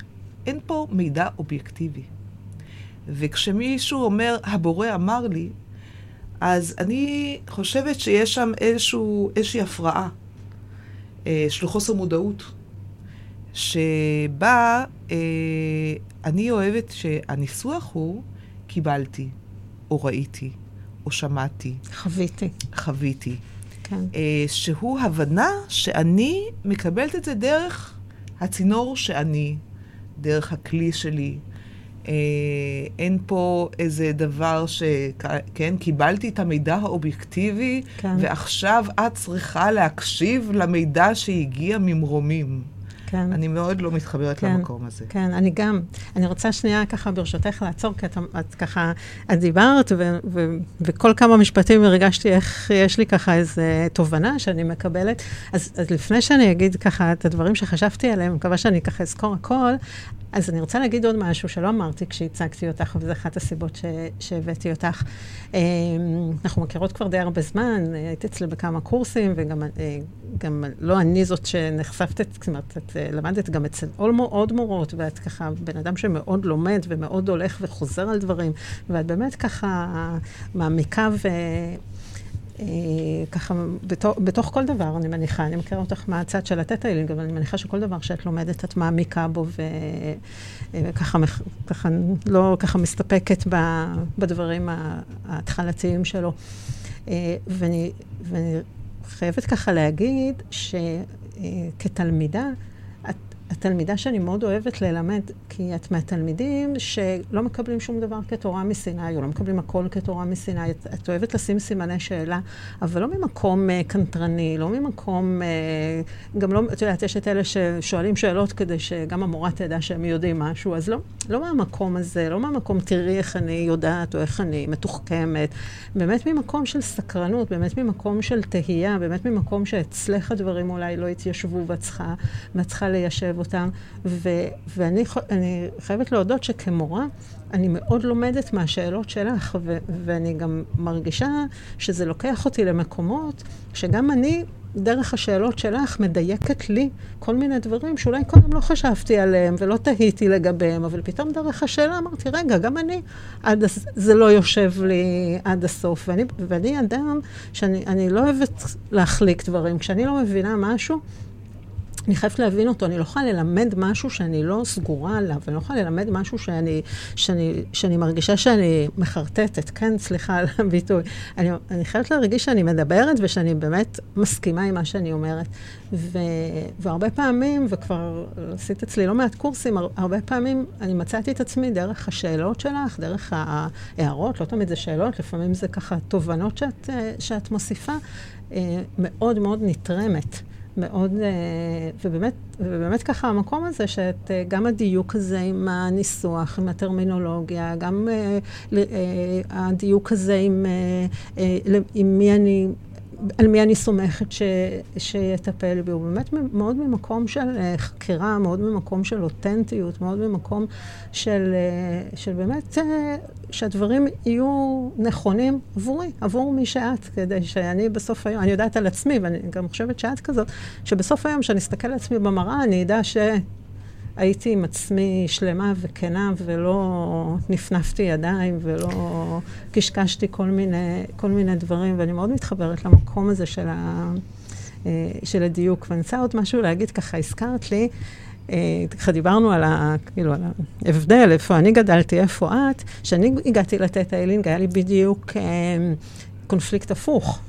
אין פה מידע אובייקטיבי. וכשמישהו אומר, הבורא אמר לי, אז אני חושבת שיש שם איזשהו, איזושהי הפרעה אה, של חוסר מודעות, שבה אה, אני אוהבת שהניסוח הוא קיבלתי, או ראיתי, או שמעתי. חוויתי. חוויתי. כן. אה, שהוא הבנה שאני מקבלת את זה דרך הצינור שאני, דרך הכלי שלי. אה, אין פה איזה דבר ש... כן, קיבלתי את המידע האובייקטיבי, כן. ועכשיו את צריכה להקשיב למידע שהגיע ממרומים. כן. אני מאוד לא מתחברת כן, למקום הזה. כן, אני גם. אני רוצה שנייה ככה, ברשותך, לעצור, כי את, את ככה, את דיברת, ו, ו, וכל כמה משפטים הרגשתי איך יש לי ככה איזו תובנה שאני מקבלת. אז, אז לפני שאני אגיד ככה את הדברים שחשבתי עליהם, מקווה שאני ככה אזכור הכל, אז אני רוצה להגיד עוד משהו שלא אמרתי כשהצגתי אותך, וזו אחת הסיבות שהבאתי אותך. אמ, אנחנו מכירות כבר די הרבה זמן, הייתי אצלי בכמה קורסים, וגם אה, גם לא אני זאת שנחשפת, זאת אומרת, את אה, למדת גם אצל עוד מורות, ואת ככה בן אדם שמאוד לומד ומאוד הולך וחוזר על דברים, ואת באמת ככה מעמיקה ו... אה, ככה, בתוך, בתוך כל דבר, אני מניחה, אני מכירה אותך מהצד של הטטאילינג, אבל אני מניחה שכל דבר שאת לומדת, את מעמיקה בו, ו, אה, וככה ככה, לא ככה מסתפקת בדברים ההתחלתיים שלו. אה, ואני, ואני חייבת ככה להגיד שכתלמידה, התלמידה שאני מאוד אוהבת ללמד, כי את מהתלמידים שלא מקבלים שום דבר כתורה מסיני, או לא מקבלים הכל כתורה מסיני. את, את אוהבת לשים סימני שאלה, אבל לא ממקום uh, קנטרני, לא ממקום, uh, גם לא, את יודעת, יש את אלה ששואלים שאלות כדי שגם המורה תדע שהם יודעים משהו, אז לא, לא מהמקום הזה, לא מהמקום, תראי איך אני יודעת, או איך אני מתוחכמת. באמת ממקום של סקרנות, באמת ממקום של תהייה, באמת ממקום שאצלך הדברים אולי לא התיישבו, ואת צריכה, ליישב אותם. ו, ואני חייבת להודות שכמורה, אני מאוד לומדת מהשאלות שלך, ו, ואני גם מרגישה שזה לוקח אותי למקומות שגם אני, דרך השאלות שלך, מדייקת לי כל מיני דברים שאולי קודם לא חשבתי עליהם ולא תהיתי לגביהם, אבל פתאום דרך השאלה אמרתי, רגע, גם אני, עד, זה לא יושב לי עד הסוף. ואני, ואני אדם שאני לא אוהבת להחליק דברים. כשאני לא מבינה משהו, אני חייבת להבין אותו, אני לא יכולה ללמד משהו שאני לא סגורה עליו, אני לא יכולה ללמד משהו שאני, שאני, שאני מרגישה שאני מחרטטת, כן, סליחה על הביטוי. אני, אני חייבת להרגיש שאני מדברת ושאני באמת מסכימה עם מה שאני אומרת. ו, והרבה פעמים, וכבר עשית אצלי לא מעט קורסים, הרבה פעמים אני מצאתי את עצמי דרך השאלות שלך, דרך ההערות, לא תמיד זה שאלות, לפעמים זה ככה תובנות שאת, שאת מוסיפה, אה, מאוד מאוד נתרמת. מאוד, אה, ובאמת, ובאמת ככה המקום הזה, שאת, אה, גם הדיוק הזה עם הניסוח, עם הטרמינולוגיה, גם uh, הדיוק הזה עם, עם מי אני... על מי אני סומכת ש, שיטפל בי. הוא באמת מאוד ממקום של חקירה, מאוד ממקום של אותנטיות, מאוד ממקום של, של באמת שהדברים יהיו נכונים עבורי, עבור מי שאת, כדי שאני בסוף היום, אני יודעת על עצמי, ואני גם חושבת שאת כזאת, שבסוף היום, כשאני אסתכל על עצמי במראה, אני אדע ש... הייתי עם עצמי שלמה וכנה, ולא נפנפתי ידיים, ולא קשקשתי כל מיני, כל מיני דברים, ואני מאוד מתחברת למקום הזה של, ה, אה, של הדיוק. ואני רוצה עוד משהו להגיד, ככה הזכרת לי, אה, ככה דיברנו על, ה, כאילו, על ההבדל, איפה אני גדלתי, איפה את. כשאני הגעתי לתת איילינג, היה לי בדיוק אה, קונפליקט הפוך.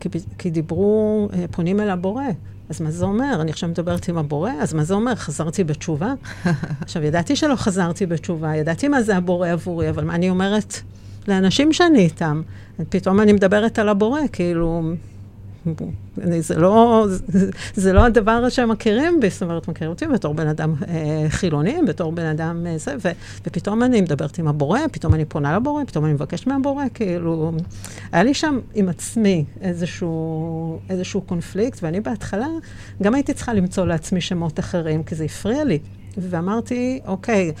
כי, כי דיברו, פונים אל הבורא. אז מה זה אומר? אני עכשיו מדברת עם הבורא, אז מה זה אומר? חזרתי בתשובה? (laughs) עכשיו, ידעתי שלא חזרתי בתשובה, ידעתי מה זה הבורא עבורי, אבל מה אני אומרת לאנשים שאני איתם? פתאום אני מדברת על הבורא, כאילו, זה, לא, זה, זה לא הדבר שמכירים בי, זאת אומרת, מכירים אותי בתור בן אדם אה, חילוני, בתור בן אדם אה, זה, ו, ופתאום אני מדברת עם הבורא, פתאום אני פונה לבורא, פתאום אני מבקשת מהבורא, כאילו, היה לי שם עם עצמי איזשהו, איזשהו קונפליקט, ואני בהתחלה גם הייתי צריכה למצוא לעצמי שמות אחרים, כי זה הפריע לי. ואמרתי, אוקיי,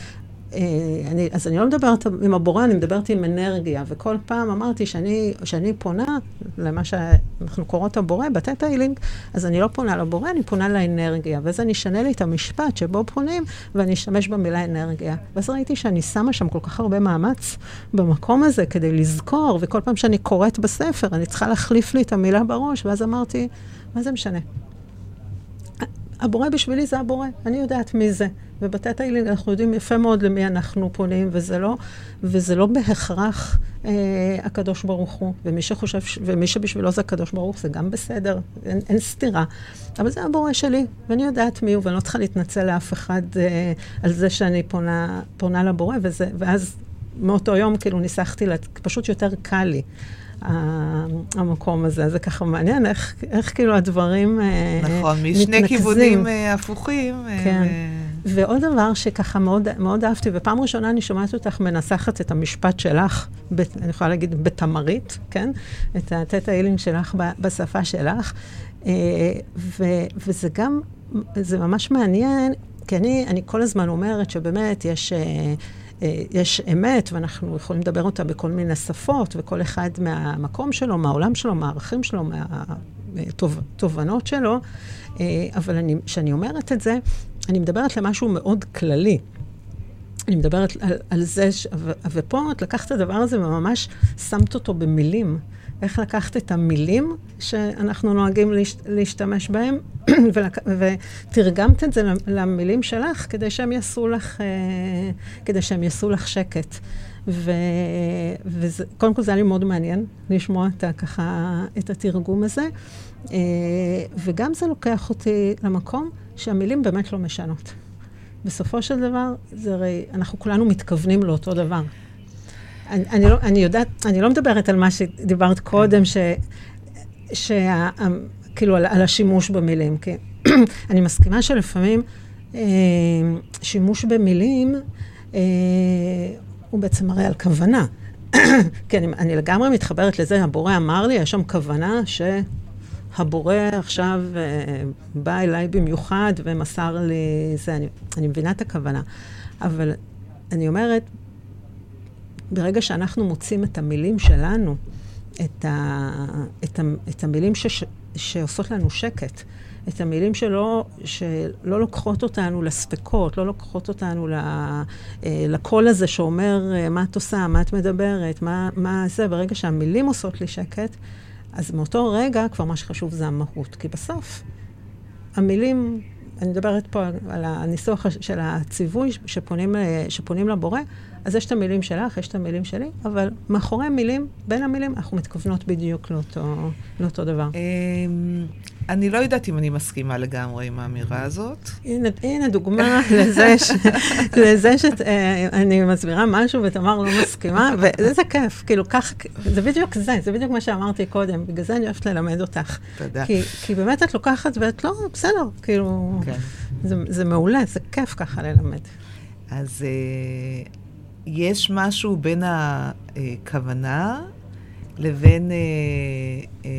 אני, אז אני לא מדברת עם הבורא, אני מדברת עם אנרגיה, וכל פעם אמרתי שאני, שאני פונה למה שאנחנו קוראות הבורא, בטטה-הילינג, אז אני לא פונה לבורא, אני פונה לאנרגיה, ואז אני אשנה לי את המשפט שבו פונים, ואני אשתמש במילה אנרגיה. ואז ראיתי שאני שמה שם כל כך הרבה מאמץ במקום הזה כדי לזכור, וכל פעם שאני קוראת בספר, אני צריכה להחליף לי את המילה בראש, ואז אמרתי, מה זה משנה? הבורא בשבילי זה הבורא, אני יודעת מי זה. ובתי הילינג אנחנו יודעים יפה מאוד למי אנחנו פונים, וזה לא, וזה לא בהכרח אה, הקדוש ברוך הוא. ומי שחושב, ומי שבשבילו זה הקדוש ברוך זה גם בסדר, אין, אין סתירה. אבל זה הבורא שלי, ואני יודעת מי הוא, ואני לא צריכה להתנצל לאף אחד אה, על זה שאני פונה, פונה לבורא, וזה, ואז מאותו יום כאילו ניסחתי, לה, פשוט יותר קל לי. המקום הזה. זה ככה מעניין איך, איך כאילו הדברים מתנקזים. נכון, משני כיוונים אה, הפוכים. כן. ועוד דבר שככה מאוד, מאוד אהבתי, ופעם ראשונה אני שומעת אותך מנסחת את המשפט שלך, ב, אני יכולה להגיד בתמרית, כן? את הטטה הילינג שלך בשפה שלך. אה, ו, וזה גם, זה ממש מעניין, כי אני, אני כל הזמן אומרת שבאמת יש... אה, אה, יש אמת, ואנחנו יכולים לדבר אותה בכל מיני שפות, וכל אחד מהמקום שלו, מהעולם שלו, מהערכים שלו, מהתובנות שלו. אבל כשאני אומרת את זה, אני מדברת למשהו מאוד כללי. אני מדברת על, על זה, ש... ופה את לקחת את הדבר הזה וממש שמת אותו במילים. איך לקחת את המילים שאנחנו נוהגים להש... להשתמש בהם, (clears throat) ולק... ותרגמת את זה למילים שלך כדי שהם יעשו לך, אה, כדי שהם יעשו לך שקט. וקודם כל זה היה לי מאוד מעניין לשמוע את, ככה, את התרגום הזה, אה, וגם זה לוקח אותי למקום שהמילים באמת לא משנות. בסופו של דבר, זה הרי, אנחנו כולנו מתכוונים לאותו דבר. אני, לא, אני יודעת, אני לא מדברת על מה שדיברת קודם, ש... שה, כאילו, על, על השימוש במילים. כי (clears throat) אני מסכימה שלפעמים אה, שימוש במילים אה, הוא בעצם מראה על כוונה. (clears throat) כי אני, אני לגמרי מתחברת לזה, הבורא אמר לי, יש שם כוונה ש... הבורא עכשיו אה, בא אליי במיוחד ומסר לי זה, אני, אני מבינה את הכוונה. אבל אני אומרת, ברגע שאנחנו מוצאים את המילים שלנו, את, ה, את, ה, את המילים ש, שעושות לנו שקט, את המילים שלא, שלא לוקחות אותנו לספקות, לא לוקחות אותנו אה, לקול הזה שאומר, אה, מה את עושה, מה את מדברת, מה, מה זה, ברגע שהמילים עושות לי שקט, אז מאותו רגע כבר מה שחשוב זה המהות. כי בסוף, המילים, אני מדברת פה על הניסוח של הציווי שפונים, שפונים לבורא, אז יש את המילים שלך, יש את המילים שלי, אבל מאחורי המילים, בין המילים, אנחנו מתכוונות בדיוק לאותו, לאותו דבר. אמ, אני לא יודעת אם אני מסכימה לגמרי עם האמירה הזאת. הנה, הנה דוגמה (laughs) לזה, ש, לזה שאני אה, מסבירה משהו ותמר לא מסכימה, וזה כיף, כאילו כך, זה בדיוק זה, זה בדיוק מה שאמרתי קודם, בגלל זה אני אוהבת ללמד אותך. תודה. כי, כי באמת את לוקחת ואת לא, בסדר, כאילו, כן. זה, זה מעולה, זה כיף ככה ללמד. אז אה, יש משהו בין הכוונה לבין... אה, אה,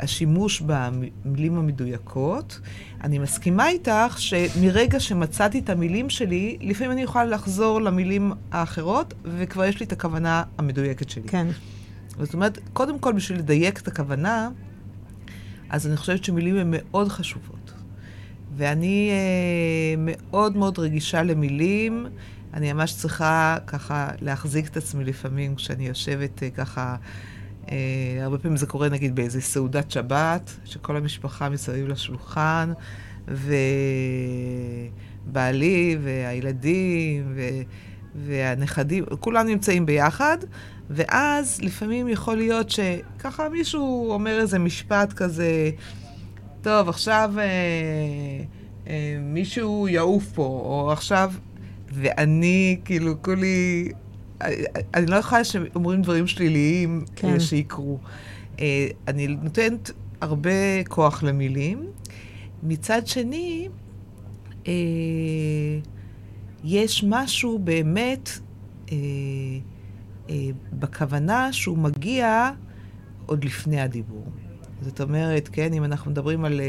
השימוש במילים המדויקות. אני מסכימה איתך שמרגע שמצאתי את המילים שלי, לפעמים אני יכולה לחזור למילים האחרות, וכבר יש לי את הכוונה המדויקת שלי. כן. זאת אומרת, קודם כל, בשביל לדייק את הכוונה, אז אני חושבת שמילים הן מאוד חשובות. ואני אה, מאוד מאוד רגישה למילים. אני ממש צריכה ככה להחזיק את עצמי לפעמים כשאני יושבת אה, ככה, אה, הרבה פעמים זה קורה נגיד באיזה סעודת שבת, שכל המשפחה מסביב לשולחן, ובעלי והילדים ו... והנכדים, כולם נמצאים ביחד, ואז לפעמים יכול להיות שככה מישהו אומר איזה משפט כזה, טוב, עכשיו אה, אה, מישהו יעוף פה, או עכשיו... ואני, כאילו, כולי... אני לא יכולה שאומרים דברים שליליים כן. אה, שיקרו. אה, אני נותנת הרבה כוח למילים. מצד שני, אה, יש משהו באמת בכוונה שהוא מגיע עוד לפני הדיבור. זאת אומרת, כן, אם אנחנו מדברים על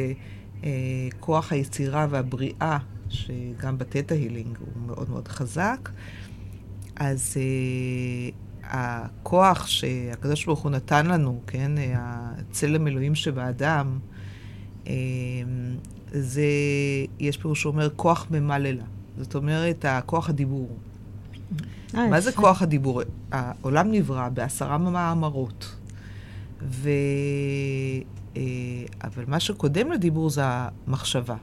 כוח היצירה והבריאה שגם בתטא הילינג הוא מאוד מאוד חזק. אז uh, הכוח שהקדוש ברוך הוא נתן לנו, כן, הצלם אלוהים שבאדם, uh, זה, יש פירוש שאומר כוח ממלא לה. זאת אומרת, הכוח הדיבור. אה, מה זה כוח הדיבור? העולם נברא בעשרה מאמרות. ו... אבל מה שקודם לדיבור זה המחשבה.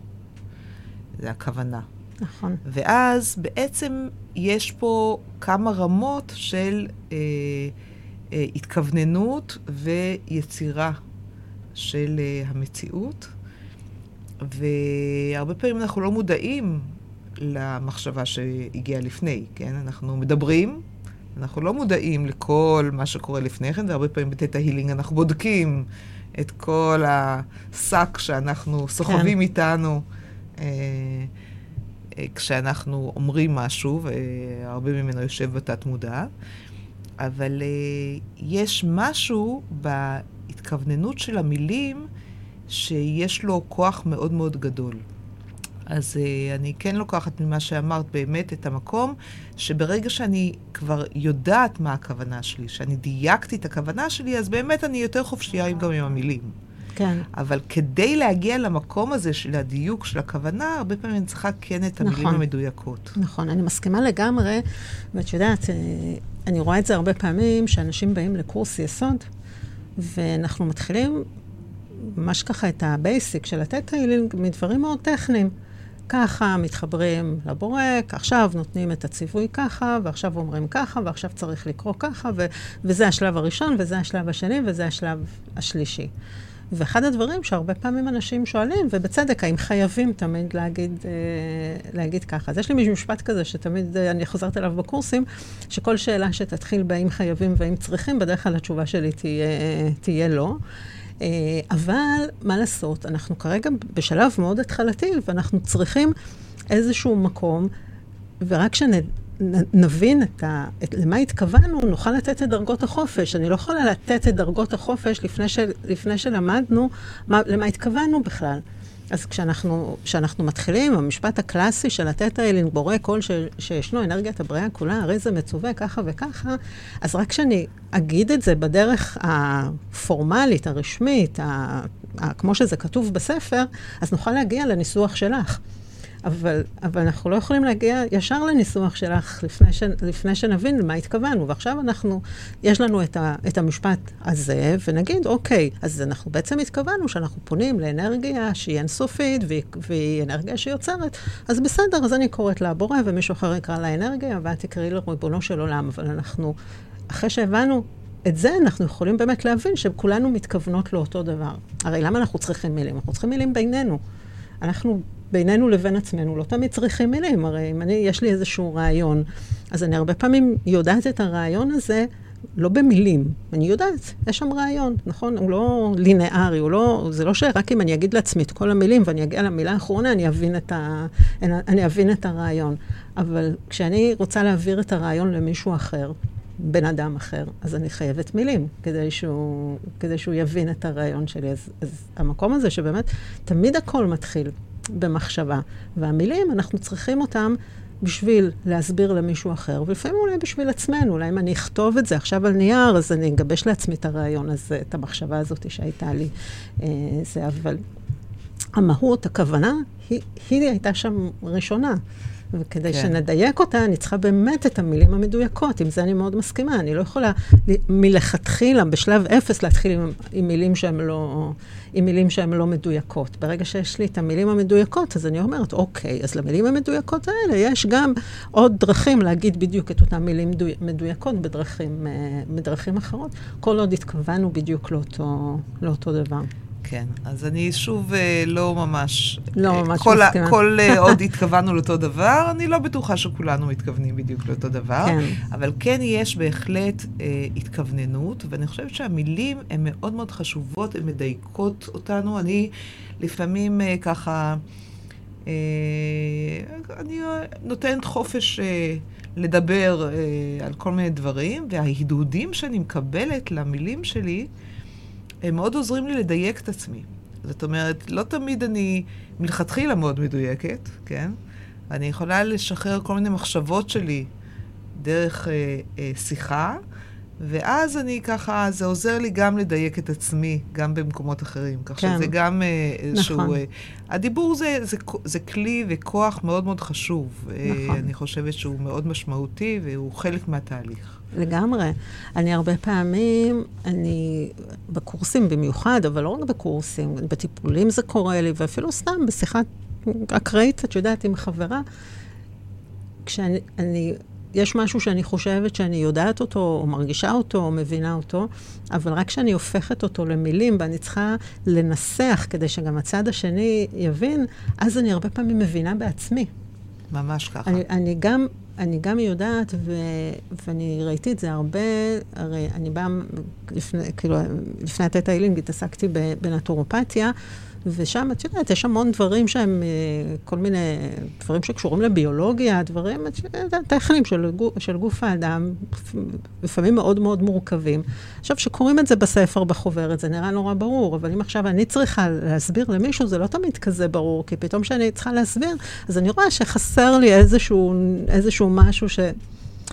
זה הכוונה. נכון. ואז בעצם יש פה כמה רמות של אה, אה, התכווננות ויצירה של אה, המציאות, והרבה פעמים אנחנו לא מודעים למחשבה שהגיעה לפני, כן? אנחנו מדברים, אנחנו לא מודעים לכל מה שקורה לפני כן, והרבה פעמים בתטא הילינג אנחנו בודקים את כל השק שאנחנו סוחבים כן. איתנו. אה, אה, כשאנחנו אומרים משהו, והרבה ממנו יושב בתת מודע, אבל אה, יש משהו בהתכווננות של המילים שיש לו כוח מאוד מאוד גדול. אז אני כן לוקחת ממה שאמרת באמת את המקום, שברגע שאני כבר יודעת מה הכוונה שלי, שאני דייקתי את הכוונה שלי, אז באמת אני יותר חופשייה גם עם המילים. כן. אבל כדי להגיע למקום הזה של הדיוק של הכוונה, הרבה פעמים אני צריכה כן את המילים נכון, המדויקות. נכון, אני מסכימה לגמרי, ואת יודעת, אה, אני רואה את זה הרבה פעמים, שאנשים באים לקורס יסוד, ואנחנו מתחילים ממש ככה את ה basic של Theta Healing מדברים מאוד טכניים. ככה, מתחברים לבורק, עכשיו נותנים את הציווי ככה, ועכשיו אומרים ככה, ועכשיו צריך לקרוא ככה, ו- וזה השלב הראשון, וזה השלב השני, וזה השלב השלישי. ואחד הדברים שהרבה פעמים אנשים שואלים, ובצדק, האם חייבים תמיד להגיד, אה, להגיד ככה. אז יש לי משפט כזה שתמיד אה, אני חוזרת אליו בקורסים, שכל שאלה שתתחיל בהאם חייבים והאם צריכים, בדרך כלל התשובה שלי תהיה, תהיה לא. אה, אבל מה לעשות, אנחנו כרגע בשלב מאוד התחלתי, ואנחנו צריכים איזשהו מקום, ורק כשנ... נבין את ה, את, למה התכוונו, נוכל לתת את דרגות החופש. אני לא יכולה לתת את דרגות החופש לפני, ש, לפני שלמדנו מה, למה התכוונו בכלל. אז כשאנחנו, כשאנחנו מתחילים, המשפט הקלאסי של לתת האלין בורא כל ש, שישנו אנרגיית הבריאה כולה, הרי זה מצווה ככה וככה, אז רק כשאני אגיד את זה בדרך הפורמלית, הרשמית, ה, ה, כמו שזה כתוב בספר, אז נוכל להגיע לניסוח שלך. אבל, אבל אנחנו לא יכולים להגיע ישר לניסוח שלך לפני, ש, לפני שנבין למה התכוונו. ועכשיו אנחנו, יש לנו את, ה, את המשפט הזה, ונגיד, אוקיי, אז אנחנו בעצם התכוונו שאנחנו פונים לאנרגיה שהיא אינסופית, והיא, והיא אנרגיה שיוצרת, אז בסדר, אז אני קוראת לה בורא, ומישהו אחר יקרא לה אנרגיה, ואת תקראי לו ריבונו של עולם. אבל אנחנו, אחרי שהבנו את זה אנחנו יכולים באמת להבין שכולנו מתכוונות לאותו דבר. הרי למה אנחנו צריכים מילים? אנחנו צריכים מילים בינינו. אנחנו בינינו לבין עצמנו לא תמיד צריכים מילים. הרי אם אני, יש לי איזשהו רעיון, אז אני הרבה פעמים יודעת את הרעיון הזה לא במילים. אני יודעת, יש שם רעיון, נכון? הוא לא לינארי, הוא לא, זה לא שרק אם אני אגיד לעצמי את כל המילים ואני אגיע למילה האחרונה, אני אבין את, ה, אני אבין את הרעיון. אבל כשאני רוצה להעביר את הרעיון למישהו אחר, בן אדם אחר, אז אני חייבת מילים כדי שהוא, כדי שהוא יבין את הרעיון שלי. אז, אז המקום הזה שבאמת תמיד הכל מתחיל במחשבה. והמילים, אנחנו צריכים אותם בשביל להסביר למישהו אחר, ולפעמים אולי בשביל עצמנו. אולי אם אני אכתוב את זה עכשיו על נייר, אז אני אגבש לעצמי את הרעיון הזה, את המחשבה הזאת שהייתה לי. אה, זה, אבל... המהות, הכוונה, היא, היא הייתה שם ראשונה. וכדי כן. שנדייק אותה, אני צריכה באמת את המילים המדויקות. עם זה אני מאוד מסכימה. אני לא יכולה מלכתחילה, בשלב אפס, להתחיל עם, עם, מילים שהן לא, עם מילים שהן לא מדויקות. ברגע שיש לי את המילים המדויקות, אז אני אומרת, אוקיי, אז למילים המדויקות האלה יש גם עוד דרכים להגיד בדיוק את אותן מילים מדויק, מדויקות בדרכים, אה, בדרכים אחרות, כל עוד התכוונו בדיוק לאותו, לאותו דבר. כן, אז אני שוב אה, לא ממש... לא אה, ממש כל מסכימה. כל אה, (laughs) עוד התכוונו לאותו דבר, אני לא בטוחה שכולנו מתכוונים בדיוק לאותו דבר. כן. אבל כן יש בהחלט אה, התכווננות, ואני חושבת שהמילים הן מאוד מאוד חשובות, הן מדייקות אותנו. אני לפעמים אה, ככה... אה, אני נותנת חופש אה, לדבר אה, על כל מיני דברים, וההדהודים שאני מקבלת למילים שלי, הם מאוד עוזרים לי לדייק את עצמי. זאת אומרת, לא תמיד אני מלכתחילה מאוד מדויקת, כן? אני יכולה לשחרר כל מיני מחשבות שלי דרך אה, אה, שיחה, ואז אני ככה, זה עוזר לי גם לדייק את עצמי, גם במקומות אחרים. כך כן. שזה גם אה, איזשהו... נכון. אה, הדיבור זה, זה, זה כלי וכוח מאוד מאוד חשוב. אה, נכון. אה, אני חושבת שהוא מאוד משמעותי והוא חלק מהתהליך. לגמרי. אני הרבה פעמים, אני בקורסים במיוחד, אבל לא רק בקורסים, בטיפולים זה קורה לי, ואפילו סתם בשיחה אקראית, את יודעת, עם חברה, כשאני, אני, יש משהו שאני חושבת שאני יודעת אותו, או מרגישה אותו, או מבינה אותו, אבל רק כשאני הופכת אותו למילים, ואני צריכה לנסח כדי שגם הצד השני יבין, אז אני הרבה פעמים מבינה בעצמי. ממש ככה. אני, אני גם אני גם יודעת, ו, ואני ראיתי את זה הרבה, הרי אני באה, לפני, כאילו, לפני התטא הילינג התעסקתי בנטורופתיה, ושם, את יודעת, יש המון דברים שהם אה, כל מיני דברים שקשורים לביולוגיה, דברים טכניים של, של גוף האדם, לפעמים מאוד מאוד מורכבים. עכשיו, כשקוראים את זה בספר, בחוברת, זה נראה נורא ברור, אבל אם עכשיו אני צריכה להסביר למישהו, זה לא תמיד כזה ברור, כי פתאום כשאני צריכה להסביר, אז אני רואה שחסר לי איזשהו, איזשהו משהו ש...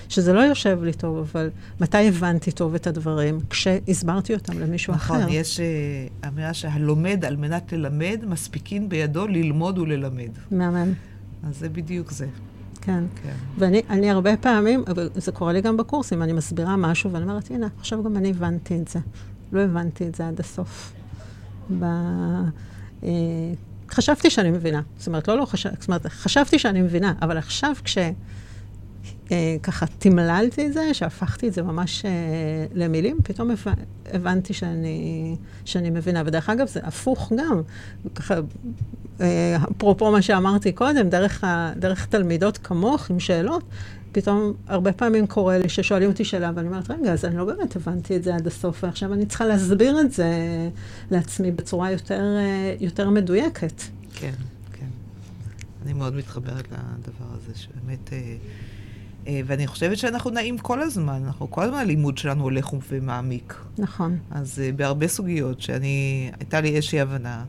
שזה לא יושב לי טוב, אבל מתי הבנתי טוב את הדברים? כשהסברתי אותם למישהו נכון, אחר. נכון, יש uh, אמירה שהלומד על מנת ללמד, מספיקין בידו ללמוד וללמד. מהמם. אז זה בדיוק זה. כן. כן. ואני הרבה פעמים, זה קורה לי גם בקורסים, אני מסבירה משהו ואני אומרת, הנה, עכשיו גם אני הבנתי את זה. לא הבנתי את זה עד הסוף. ב... אה, חשבתי שאני מבינה. זאת אומרת, לא, לא חשב... זאת אומרת, חשבתי שאני מבינה, אבל עכשיו כש... אה, ככה תמללתי את זה, שהפכתי את זה ממש אה, למילים, פתאום הבנ, הבנתי שאני, שאני מבינה. ודרך אגב, זה הפוך גם. ככה, אה, אפרופו מה שאמרתי קודם, דרך, ה, דרך תלמידות כמוך עם שאלות, פתאום הרבה פעמים קורה לי ששואלים אותי שאלה, ואני אומרת, רגע, אז אני לא באמת הבנתי את זה עד הסוף, ועכשיו אני צריכה להסביר את זה לעצמי בצורה יותר, יותר מדויקת. כן, כן. אני מאוד מתחברת לדבר הזה, שבאמת... אה, אה, ואני חושבת שאנחנו נעים כל הזמן, אנחנו כל הזמן הלימוד שלנו הולך ומעמיק. נכון. אז uh, בהרבה סוגיות שאני, הייתה לי איזושהי הבנה,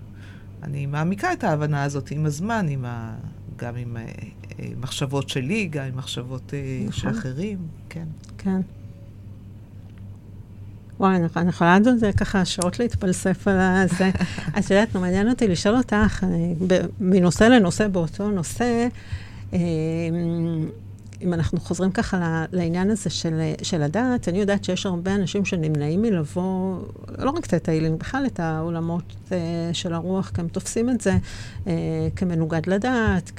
אני מעמיקה את ההבנה הזאת עם הזמן, עם ה, גם עם uh, מחשבות שלי, גם עם מחשבות נכון. של אחרים, כן. כן. וואי, אני יכולה לדעת זה ככה שעות להתפלסף על זה. (laughs) את יודעת, מעניין אותי לשאול אותך, מנושא לנושא באותו נושא, אם אנחנו חוזרים ככה לעניין הזה של, של הדעת, אני יודעת שיש הרבה אנשים שנמנעים מלבוא, לא רק את הטיילים, בכלל את העולמות uh, של הרוח, כי הם תופסים את זה uh, כמנוגד לדעת,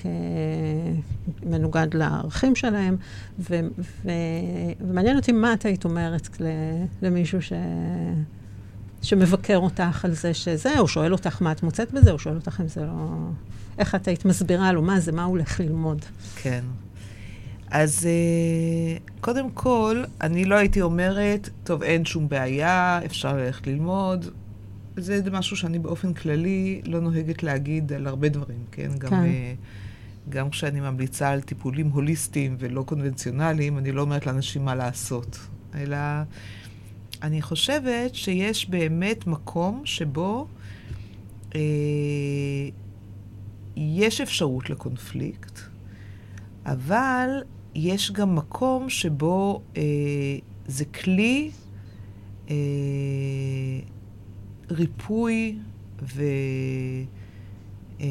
כמנוגד לערכים שלהם, ו, ו, ומעניין אותי מה את היית אומרת למישהו ש... שמבקר אותך על זה שזה, או שואל אותך מה את מוצאת בזה, או שואל אותך אם זה לא... איך את היית מסבירה לו מה זה, מה הוא הולך ללמוד. כן. אז uh, קודם כל, אני לא הייתי אומרת, טוב, אין שום בעיה, אפשר ללכת ללמוד. זה משהו שאני באופן כללי לא נוהגת להגיד על הרבה דברים, כן? כן. גם, uh, גם כשאני ממליצה על טיפולים הוליסטיים ולא קונבנציונליים, אני לא אומרת לאנשים מה לעשות, אלא אני חושבת שיש באמת מקום שבו uh, יש אפשרות לקונפליקט, אבל יש גם מקום שבו אה, זה כלי אה, ריפוי אה,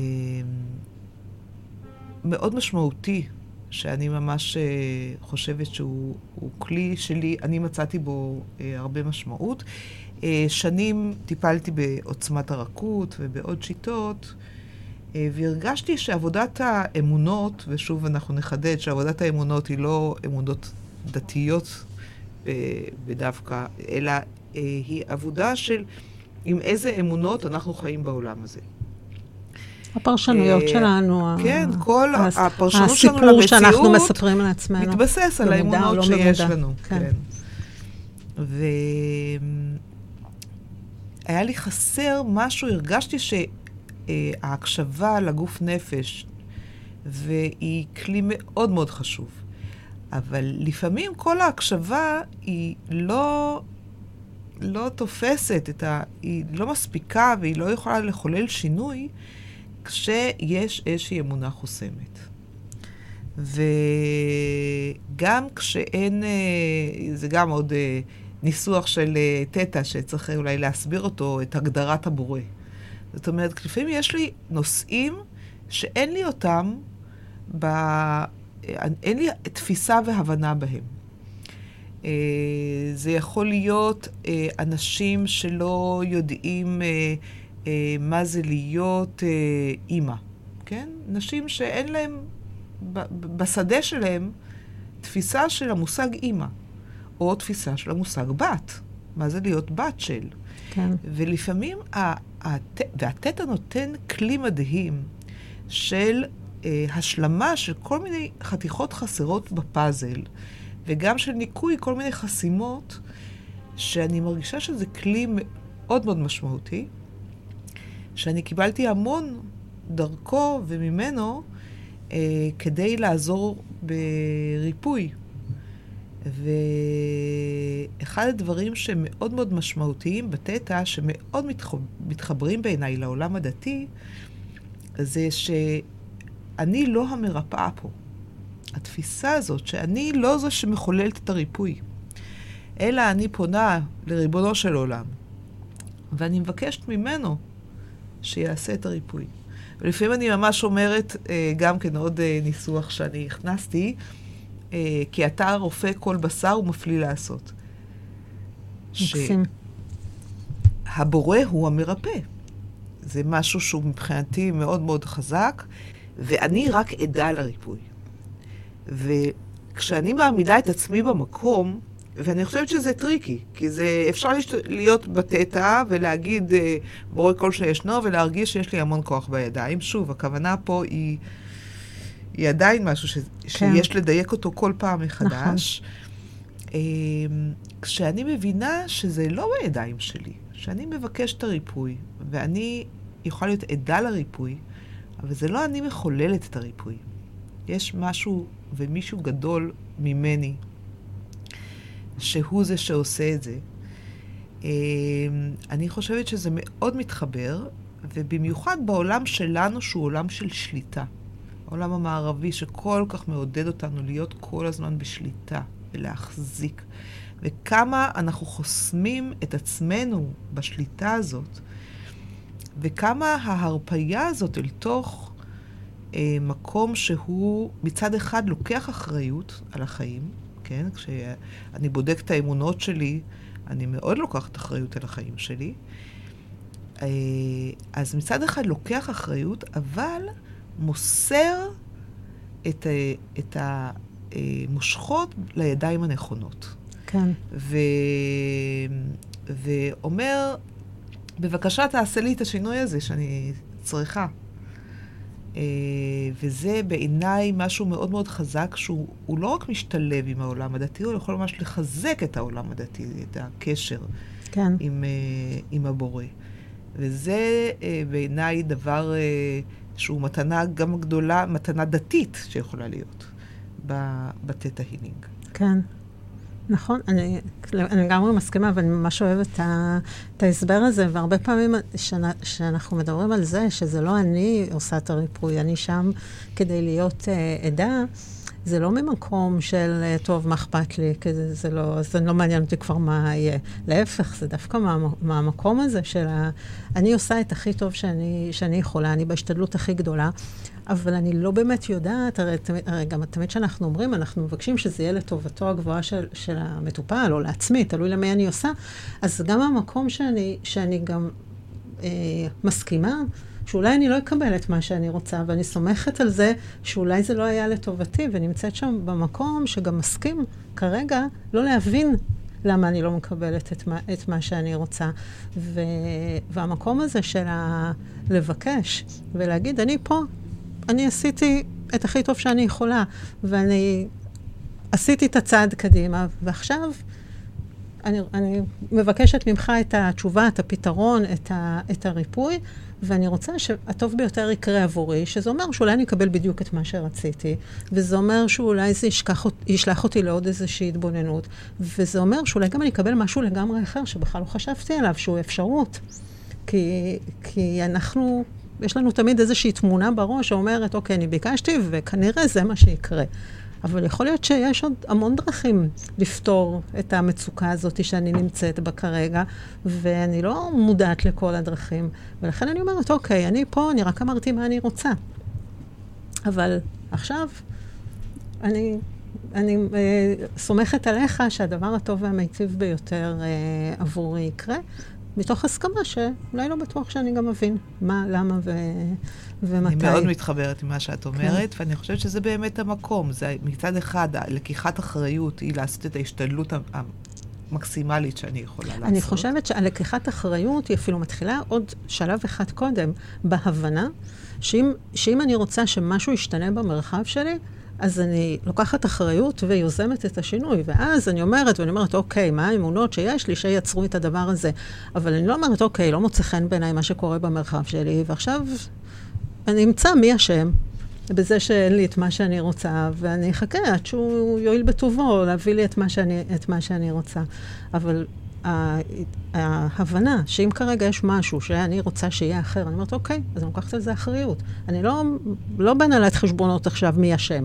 מאוד משמעותי, שאני ממש אה, חושבת שהוא כלי שלי, אני מצאתי בו אה, הרבה משמעות. אה, שנים טיפלתי בעוצמת הרכות ובעוד שיטות, והרגשתי שעבודת האמונות, ושוב אנחנו נחדד שעבודת האמונות היא לא אמונות דתיות אה, בדווקא, אלא אה, היא עבודה של עם איזה אמונות אנחנו חיים בעולם הזה. הפרשנויות אה, שלנו. כן, כל הפרשנות שלנו למציאות, הסיפור שאנחנו מספרים לעצמנו. מתבסס על האמונות לא שיש לנו. כן. כן. והיה לי חסר משהו, הרגשתי שההקשבה לגוף נפש, והיא כלי מאוד מאוד חשוב. אבל לפעמים כל ההקשבה היא לא, לא תופסת את ה... היא לא מספיקה והיא לא יכולה לחולל שינוי כשיש איזושהי אמונה חוסמת. וגם כשאין, אה, זה גם עוד אה, ניסוח של אה, תטא שצריך אולי להסביר אותו, את הגדרת הבורא. זאת אומרת, לפעמים יש לי נושאים שאין לי אותם, ב... אין לי תפיסה והבנה בהם. זה יכול להיות אנשים שלא יודעים אה, מה זה להיות אה, אימא, כן? נשים שאין להן, בשדה שלהן, תפיסה של המושג אימא, או תפיסה של המושג בת. מה זה להיות בת של. כן. ולפעמים, הת... נותן כלי מדהים של אה, השלמה של כל מיני חתיכות חסרות בפאזל, וגם של ניקוי כל מיני חסימות, שאני מרגישה שזה כלי מאוד מאוד משמעותי. שאני קיבלתי המון דרכו וממנו אה, כדי לעזור בריפוי. ואחד הדברים שמאוד מאוד משמעותיים בתטא, שמאוד מתחברים בעיניי לעולם הדתי, זה שאני לא המרפאה פה. התפיסה הזאת שאני לא זו שמחוללת את הריפוי, אלא אני פונה לריבונו של עולם, ואני מבקשת ממנו שיעשה את הריפוי. ולפעמים אני ממש אומרת, אה, גם כן עוד אה, ניסוח שאני הכנסתי, אה, כי אתה רופא כל בשר ומפליא לעשות. מקסים. שהבורא הוא המרפא. זה משהו שהוא מבחינתי מאוד מאוד חזק, ואני רק אדע לריפוי. וכשאני מעמידה את עצמי במקום, ואני חושבת שזה tricky, כי זה, אפשר להיות בתטא ולהגיד אה, בורא כל שישנו ולהרגיש שיש לי המון כוח בידיים. שוב, הכוונה פה היא, היא עדיין משהו ש, כן. שיש לדייק אותו כל פעם מחדש. נכון. אמ, כשאני מבינה שזה לא בידיים שלי, שאני מבקש את הריפוי, ואני יכולה להיות עדה לריפוי, אבל זה לא אני מחוללת את הריפוי. יש משהו ומישהו גדול ממני שהוא זה שעושה את זה. אמ, אני חושבת שזה מאוד מתחבר, ובמיוחד בעולם שלנו, שהוא עולם של שליטה. העולם המערבי שכל כך מעודד אותנו להיות כל הזמן בשליטה ולהחזיק. וכמה אנחנו חוסמים את עצמנו בשליטה הזאת, וכמה ההרפייה הזאת אל תוך אה, מקום שהוא מצד אחד לוקח אחריות על החיים, כן? כשאני בודק את האמונות שלי, אני מאוד לוקחת אחריות על החיים שלי. אה, אז מצד אחד לוקח אחריות, אבל מוסר את, את המושכות לידיים הנכונות. כן. ו, ואומר, בבקשה תעשה לי את השינוי הזה שאני צריכה. אה, וזה בעיניי משהו מאוד מאוד חזק, שהוא לא רק משתלב עם העולם הדתי, הוא יכול ממש לחזק את העולם הדתי, את הקשר כן. עם, אה, עם הבורא. וזה אה, בעיניי דבר שהוא מתנה גם גדולה, מתנה דתית שיכולה להיות בתטא הילינג. כן. נכון, אני לגמרי מסכימה, ואני ממש אוהבת את, את ההסבר הזה, והרבה פעמים שאנחנו מדברים על זה, שזה לא אני עושה את הריפוי, אני שם כדי להיות uh, עדה, זה לא ממקום של, אה, טוב, מה אכפת לי, כי זה, זה לא, זה לא מעניין אותי כבר מה יהיה. להפך, זה דווקא מה, מהמקום הזה של ה... אני עושה את הכי טוב שאני, שאני יכולה, אני בהשתדלות הכי גדולה, אבל אני לא באמת יודעת, הרי, הרי גם תמיד כשאנחנו אומרים, אנחנו מבקשים שזה יהיה לטובתו הגבוהה של, של המטופל, או לעצמי, תלוי למי אני עושה, אז גם המקום שאני, שאני גם אה, מסכימה, שאולי אני לא אקבל את מה שאני רוצה, ואני סומכת על זה שאולי זה לא היה לטובתי, ונמצאת שם במקום שגם מסכים כרגע לא להבין למה אני לא מקבלת את מה, את מה שאני רוצה. ו, והמקום הזה של ה... לבקש ולהגיד, אני פה, אני עשיתי את הכי טוב שאני יכולה, ואני עשיתי את הצעד קדימה, ועכשיו אני, אני מבקשת ממך את התשובה, את הפתרון, את, ה, את הריפוי, ואני רוצה שהטוב ביותר יקרה עבורי, שזה אומר שאולי אני אקבל בדיוק את מה שרציתי, וזה אומר שאולי זה ישכח, ישלח אותי לעוד איזושהי התבוננות, וזה אומר שאולי גם אני אקבל משהו לגמרי אחר, שבכלל לא חשבתי עליו, שהוא אפשרות. כי, כי אנחנו, יש לנו תמיד איזושהי תמונה בראש שאומרת, אוקיי, אני ביקשתי, וכנראה זה מה שיקרה. אבל יכול להיות שיש עוד המון דרכים לפתור את המצוקה הזאת שאני נמצאת בה כרגע, ואני לא מודעת לכל הדרכים. ולכן אני אומרת, אוקיי, אני פה, אני רק אמרתי מה אני רוצה. אבל עכשיו, אני, אני אה, סומכת עליך שהדבר הטוב והמיטיב ביותר אה, עבורי יקרה, מתוך הסכמה שאולי לא בטוח שאני גם מבין מה, למה ו... ומתי. אני מאוד מתחברת עם מה שאת אומרת, כן. ואני חושבת שזה באמת המקום. זה מצד אחד, לקיחת אחריות היא לעשות את ההשתדלות המקסימלית שאני יכולה לעשות. אני חושבת שהלקיחת אחריות היא אפילו מתחילה עוד שלב אחד קודם, בהבנה שאם, שאם אני רוצה שמשהו ישתנה במרחב שלי, אז אני לוקחת אחריות ויוזמת את השינוי. ואז אני אומרת, ואני אומרת, אוקיי, מה האמונות שיש לי שייצרו את הדבר הזה? אבל אני לא אומרת, אוקיי, לא מוצא חן בעיניי מה שקורה במרחב שלי, ועכשיו אני אמצא מי אשם בזה שאין לי את מה שאני רוצה, ואני אחכה עד שהוא יואיל בטובו להביא לי את מה שאני, את מה שאני רוצה. אבל ההבנה שאם כרגע יש משהו שאני רוצה שיהיה אחר, אני אומרת, אוקיי, אז אני לוקחת על זה אחריות. אני לא, לא בנהלת חשבונות עכשיו מי אשם.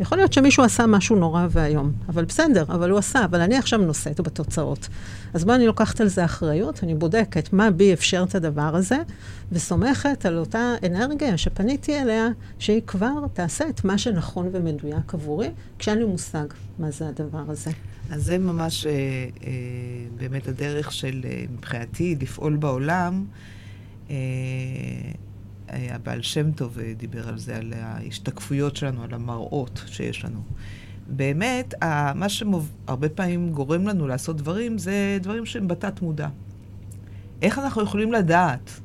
יכול להיות שמישהו עשה משהו נורא ואיום, אבל בסדר, אבל הוא עשה, אבל אני עכשיו נושאת בתוצאות. אז בואו אני לוקחת על זה אחריות, אני בודקת מה בי אפשר את הדבר הזה, וסומכת על אותה אנרגיה שפניתי אליה, שהיא כבר תעשה את מה שנכון ומדויק עבורי, כשאין לי מושג מה זה הדבר הזה. אז זה ממש אה, אה, באמת הדרך של, אה, מבחינתי, לפעול בעולם. אה, הבעל שם טוב אה, דיבר על זה, על ההשתקפויות שלנו, על המראות שיש לנו. באמת, מה שהרבה פעמים גורם לנו לעשות דברים, זה דברים שהם בתת מודע. איך אנחנו יכולים לדעת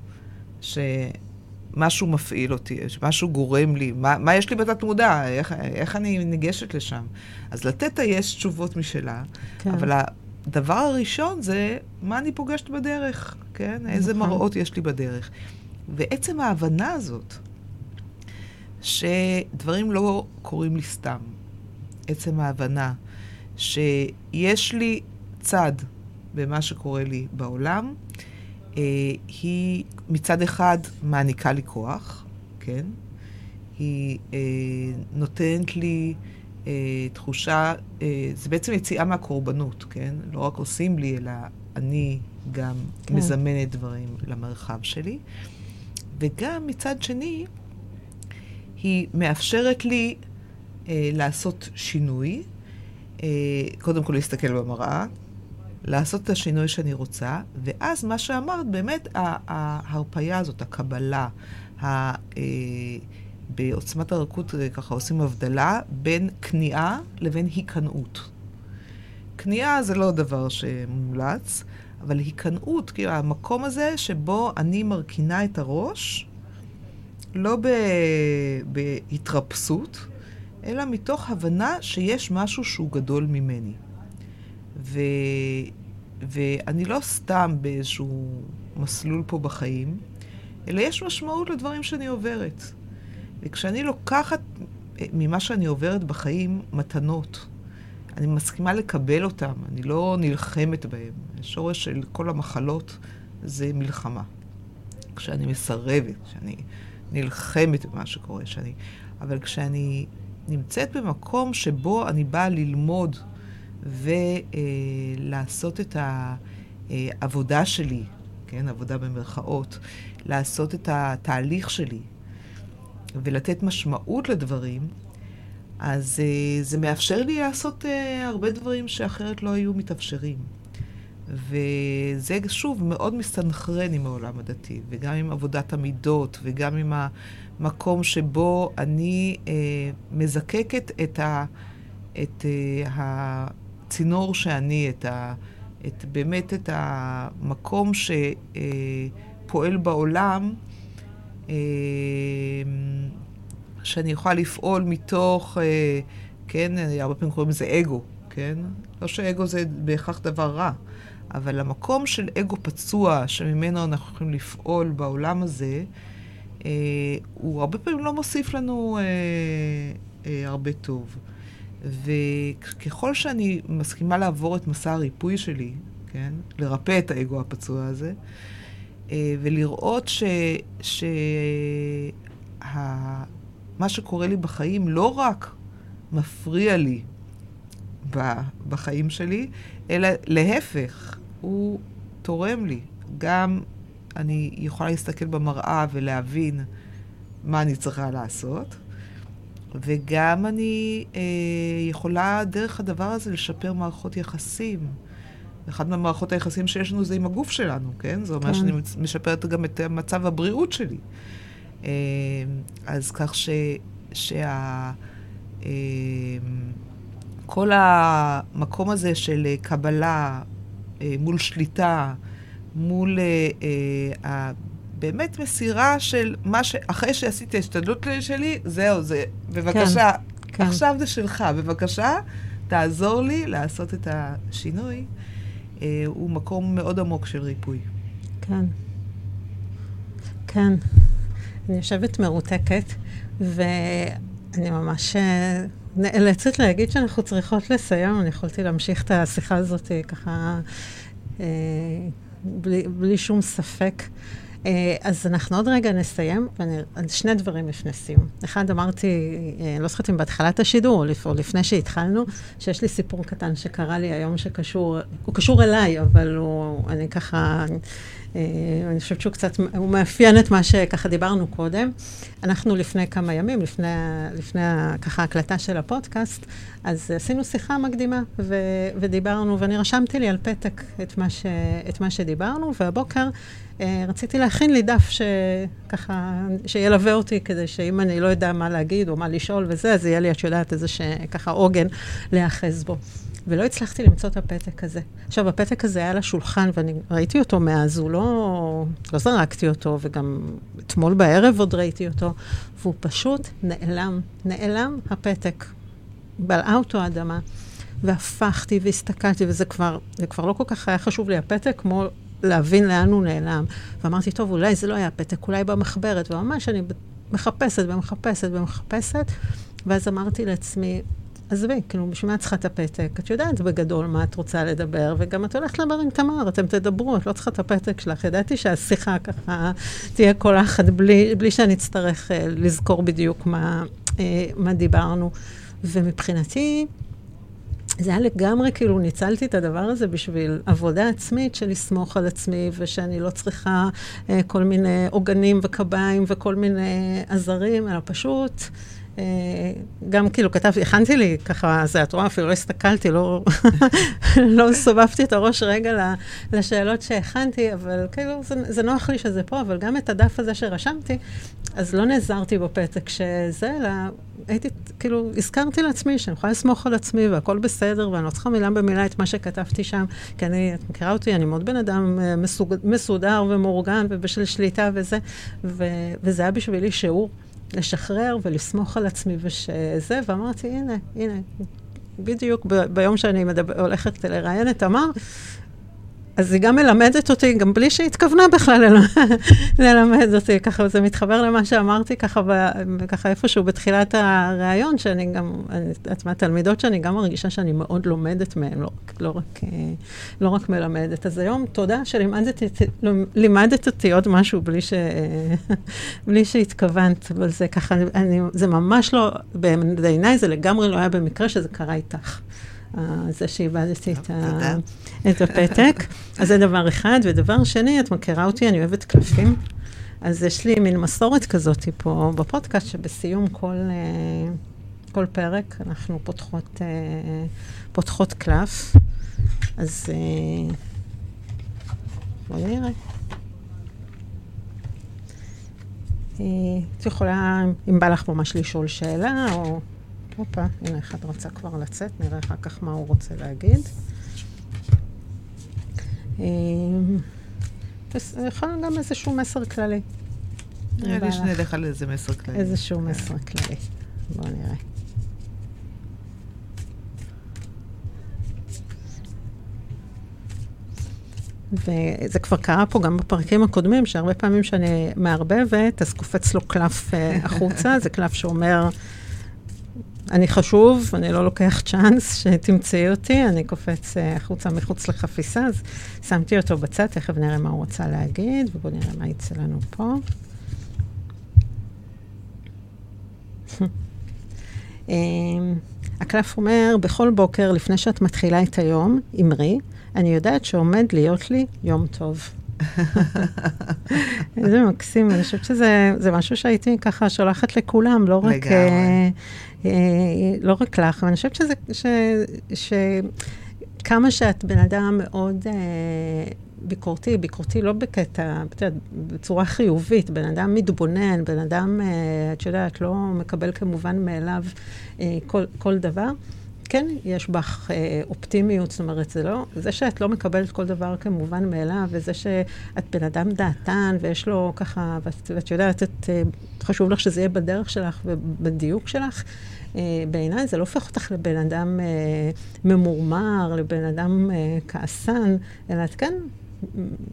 שמשהו מפעיל אותי, שמשהו גורם לי, מה, מה יש לי בתת מודע, איך, איך אני ניגשת לשם? אז לתת יש תשובות משלה, כן. אבל הדבר הראשון זה מה אני פוגשת בדרך, כן? איזה נכון. מראות יש לי בדרך. ועצם ההבנה הזאת, שדברים לא קורים לי סתם, עצם ההבנה שיש לי צד במה שקורה לי בעולם, אה, היא מצד אחד מעניקה לי כוח, כן? היא אה, נותנת לי אה, תחושה, אה, זה בעצם יציאה מהקורבנות, כן? לא רק עושים לי, אלא אני גם כן. מזמנת דברים למרחב שלי. וגם מצד שני, היא מאפשרת לי אה, לעשות שינוי, אה, קודם כל להסתכל במראה, לעשות את השינוי שאני רוצה, ואז מה שאמרת, באמת ההרפייה הזאת, הקבלה, ה, אה, בעוצמת הרכות אה, ככה עושים הבדלה בין כניעה לבין היכנעות. כניעה זה לא דבר שמומלץ, אבל היכנעות, כאילו המקום הזה שבו אני מרכינה את הראש, לא ב... בהתרפסות, אלא מתוך הבנה שיש משהו שהוא גדול ממני. ו... ואני לא סתם באיזשהו מסלול פה בחיים, אלא יש משמעות לדברים שאני עוברת. וכשאני לוקחת ממה שאני עוברת בחיים מתנות, אני מסכימה לקבל אותם, אני לא נלחמת בהם. השורש של כל המחלות זה מלחמה. כשאני מסרבת, כשאני נלחמת במה שקורה, שאני... אבל כשאני נמצאת במקום שבו אני באה ללמוד ולעשות את העבודה שלי, כן, עבודה במרכאות, לעשות את התהליך שלי ולתת משמעות לדברים, אז uh, זה מאפשר לי לעשות uh, הרבה דברים שאחרת לא היו מתאפשרים. וזה שוב מאוד מסתנכרן עם העולם הדתי, וגם עם עבודת המידות, וגם עם המקום שבו אני uh, מזקקת את, ה, את uh, הצינור שאני, את, ה, את באמת את המקום שפועל בעולם. Uh, שאני יכולה לפעול מתוך, אה, כן, הרבה פעמים קוראים לזה אגו, כן? לא שאגו זה בהכרח דבר רע, אבל המקום של אגו פצוע, שממנו אנחנו יכולים לפעול בעולם הזה, אה, הוא הרבה פעמים לא מוסיף לנו אה, אה, הרבה טוב. וככל שאני מסכימה לעבור את מסע הריפוי שלי, כן? לרפא את האגו הפצוע הזה, אה, ולראות ש... מה שקורה לי בחיים לא רק מפריע לי בחיים שלי, אלא להפך, הוא תורם לי. גם אני יכולה להסתכל במראה ולהבין מה אני צריכה לעשות, וגם אני אה, יכולה דרך הדבר הזה לשפר מערכות יחסים. אחת מהמערכות היחסים שיש לנו זה עם הגוף שלנו, כן? זה אומר כן. שאני משפרת גם את מצב הבריאות שלי. אה, אז כך ש... שה... אה, כל המקום הזה של קבלה אה, מול שליטה, מול באמת מסירה של מה ש... אחרי שעשיתי ההשתדלות שלי, זהו, זה, בבקשה, כן, כן. עכשיו זה שלך, בבקשה, תעזור לי לעשות את השינוי, הוא מקום מאוד עמוק של ריפוי. כן. כן. אני יושבת מרותקת, ואני ממש אה, נאלצת להגיד שאנחנו צריכות לסיים. אני יכולתי להמשיך את השיחה הזאת אה, ככה אה, בלי, בלי שום ספק. אז אנחנו עוד רגע נסיים, ואני, שני דברים לפני סיום. אחד, אמרתי, אני לא זוכרת אם בהתחלת השידור, או לפני שהתחלנו, שיש לי סיפור קטן שקרה לי היום שקשור, הוא קשור אליי, אבל הוא, אני ככה אה, אני חושבת שהוא קצת, הוא מאפיין את מה שככה דיברנו קודם. אנחנו לפני כמה ימים, לפני, לפני ככה הקלטה של הפודקאסט, אז עשינו שיחה מקדימה ו, ודיברנו, ואני רשמתי לי על פתק את מה, ש, את מה שדיברנו, והבוקר אה, רציתי להכין לי דף שככה, שילווה אותי, כדי שאם אני לא יודע מה להגיד או מה לשאול וזה, אז יהיה לי, את יודעת, איזה ככה עוגן להיאחז בו. ולא הצלחתי למצוא את הפתק הזה. עכשיו, הפתק הזה היה על השולחן, ואני ראיתי אותו מאז, הוא לא... לא זרקתי אותו, וגם אתמול בערב עוד ראיתי אותו, והוא פשוט נעלם. נעלם הפתק. בלעה אותו האדמה, והפכתי והסתכלתי, וזה כבר, זה כבר לא כל כך היה חשוב לי הפתק, כמו להבין לאן הוא נעלם. ואמרתי, טוב, אולי זה לא היה פתק, אולי במחברת, וממש אני מחפשת ומחפשת ומחפשת, ואז אמרתי לעצמי, עזבי, כאילו, בשביל מה את צריכה את הפתק? את יודעת בגדול מה את רוצה לדבר, וגם את הולכת לדבר עם תמר, אתם תדברו, את לא צריכה את הפתק שלך. ידעתי שהשיחה ככה תהיה קולחת בלי, בלי שאני אצטרך uh, לזכור בדיוק מה, uh, מה דיברנו. ומבחינתי, זה היה לגמרי, כאילו, ניצלתי את הדבר הזה בשביל עבודה עצמית של לסמוך על עצמי, ושאני לא צריכה uh, כל מיני עוגנים וקביים וכל מיני עזרים, אלא פשוט... גם כאילו כתבתי, הכנתי לי ככה, זה, את רואה, אפילו לא הסתכלתי, לא, (laughs) לא סובבתי את הראש רגע לשאלות שהכנתי, אבל כאילו, זה, זה נוח לי שזה פה, אבל גם את הדף הזה שרשמתי, אז לא נעזרתי בפתק שזה, אלא הייתי, כאילו, הזכרתי לעצמי שאני יכולה לסמוך על עצמי והכל בסדר, ואני לא צריכה מילה במילה את מה שכתבתי שם, כי אני, את מכירה אותי, אני מאוד בן אדם אה, מסוג, מסודר ומאורגן ובשל שליטה וזה, ו, וזה היה בשבילי שיעור. לשחרר ולסמוך על עצמי ושזה, ואמרתי, הנה, הנה, בדיוק ב- ביום שאני מדבר, הולכת לראיין את תמר, אז היא גם מלמדת אותי, גם בלי שהתכוונה בכלל (laughs) ללמד אותי, ככה זה מתחבר למה שאמרתי ככה, ככה איפשהו בתחילת הריאיון, שאני גם, את מהתלמידות שאני גם מרגישה שאני מאוד לומדת מהן, לא, לא, רק, לא רק מלמדת. אז היום, תודה שלימדת אותי עוד משהו בלי, ש, (laughs) בלי שהתכוונת, אבל זה ככה, אני, זה ממש לא, בעיניי זה לגמרי לא היה במקרה שזה קרה איתך. זה שאיבדתי את, ה... את הפתק. אז זה דבר אחד. ודבר שני, את מכירה אותי, אני אוהבת קלפים. אז יש לי מין מסורת כזאת פה בפודקאסט, שבסיום כל, אה, כל פרק אנחנו פותחות, אה, פותחות קלף. אז אה, בואי נראה. את יכולה, אם בא לך ממש לשאול שאלה, או... הופה, הנה אחד רצה כבר לצאת, נראה אחר כך מה הוא רוצה להגיד. אמ, יכול להיות גם איזשהו מסר כללי. נראה לי שנלך על איזה מסר כללי. איזשהו כן. מסר כללי. בואו נראה. וזה כבר קרה פה גם בפרקים הקודמים, שהרבה פעמים שאני מערבבת, אז קופץ לו קלף אה, החוצה, (laughs) זה קלף שאומר, אני חשוב, אני לא לוקח צ'אנס שתמצאי אותי, אני קופץ אה, החוצה מחוץ לחפיסה, אז שמתי אותו בצד, תכף נראה מה הוא רוצה להגיד, ובואו נראה מה יצא לנו פה. (laughs) אמ, הקלף אומר, בכל בוקר, לפני שאת מתחילה את היום, אמרי, אני יודעת שעומד להיות לי יום טוב. (laughs) איזה מקסים, אני חושבת שזה משהו שהייתי ככה שולחת לכולם, לא רק, אה, אה, לא רק לך, ואני חושבת שזה, ש, ש, כמה שאת בן אדם מאוד אה, ביקורתי, ביקורתי לא בקטע, בצורה חיובית, בן אדם מתבונן, בן אדם, אה, את יודעת, לא מקבל כמובן מאליו אה, כל, כל דבר. כן, יש בך אה, אופטימיות, זאת אומרת, זה לא, זה שאת לא מקבלת כל דבר כמובן מאליו, וזה שאת בן אדם דעתן, ויש לו ככה, ואת, ואת יודעת, את, אה, חשוב לך שזה יהיה בדרך שלך ובדיוק שלך, אה, בעיניי זה לא הופך אותך לבן אדם אה, ממורמר, לבן אדם אה, כעסן, אלא את כן,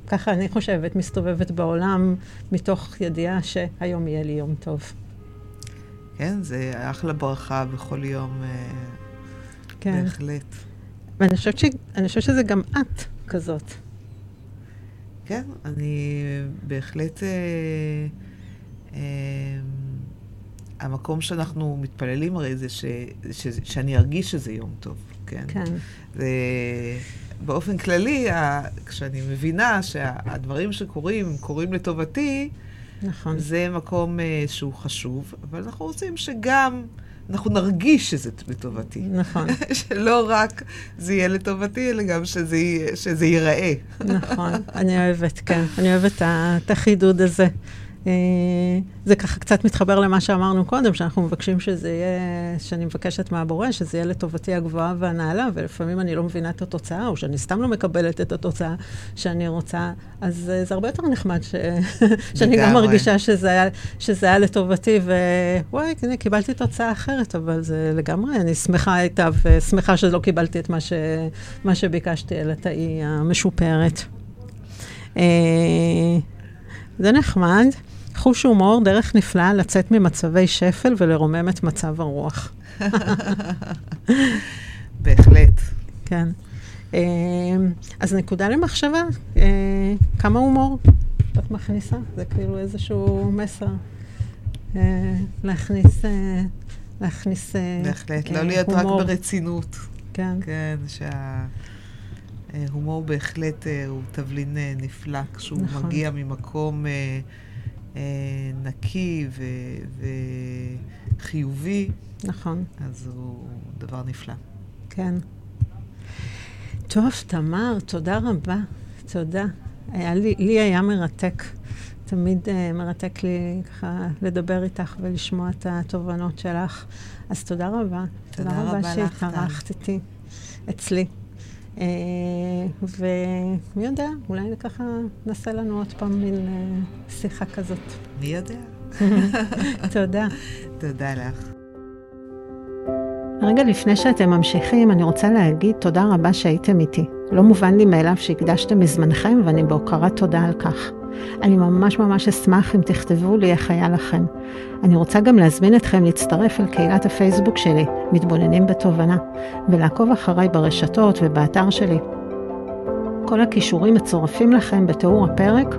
ככה אני חושבת, מסתובבת בעולם מתוך ידיעה שהיום יהיה לי יום טוב. כן, זה אחלה ברכה בכל יום. כן. בהחלט. ואני חושבת, ש... חושבת שזה גם את כזאת. כן, אני בהחלט... אה, אה, המקום שאנחנו מתפללים הרי זה ש, ש, שאני ארגיש שזה יום טוב, כן? כן. ובאופן כללי, ה, כשאני מבינה שהדברים שקורים, קורים לטובתי, נכון. זה מקום אה, שהוא חשוב, אבל אנחנו רוצים שגם... אנחנו נרגיש שזה לטובתי. נכון. (laughs) שלא רק זה יהיה לטובתי, אלא גם שזה, שזה ייראה. נכון, אני אוהבת, כן. אני אוהבת את החידוד הזה. אה, זה ככה קצת מתחבר למה שאמרנו קודם, שאנחנו מבקשים שזה יהיה, שאני מבקשת מהבורא, שזה יהיה לטובתי הגבוהה והנעלה, ולפעמים אני לא מבינה את התוצאה, או שאני סתם לא מקבלת את התוצאה שאני רוצה, אז זה הרבה יותר נחמד ש... (laughs) שאני גם מרגישה שזה היה, שזה היה לטובתי, ווואי, הנה, קיבלתי תוצאה אחרת, אבל זה לגמרי, אני שמחה איתה, ושמחה שלא קיבלתי את מה, ש... מה שביקשתי, אלא את האי המשופרת. אה, זה נחמד. חוש הומור, דרך נפלאה לצאת ממצבי שפל ולרומם את מצב הרוח. (laughs) בהחלט. כן. אה, אז נקודה למחשבה, אה, כמה הומור את מכניסה? זה כאילו איזשהו מסר אה, להכניס, להכניס בהחלט, לא להיות רק ברצינות. כן. כן, שההומור בהחלט הוא תבלין נפלא, כשהוא נכון. מגיע ממקום... אה, נקי ו- וחיובי, נכון. אז הוא דבר נפלא. כן. טוב, תמר, תודה רבה. תודה. היה לי, לי היה מרתק. תמיד uh, מרתק לי ככה לדבר איתך ולשמוע את התובנות שלך. אז תודה רבה. תודה, תודה רבה, רבה שהתארחת איתי, אצלי. אה, ומי יודע, אולי ככה נעשה לנו עוד פעם מין אה, שיחה כזאת. מי יודע? (laughs) תודה. תודה לך. רגע לפני שאתם ממשיכים, אני רוצה להגיד תודה רבה שהייתם איתי. לא מובן לי מאליו שהקדשתם מזמנכם ואני בהוקרת תודה על כך. אני ממש ממש אשמח אם תכתבו לי איך היה לכם. אני רוצה גם להזמין אתכם להצטרף אל קהילת הפייסבוק שלי, מתבוננים בתובנה, ולעקוב אחריי ברשתות ובאתר שלי. כל הכישורים מצורפים לכם בתיאור הפרק.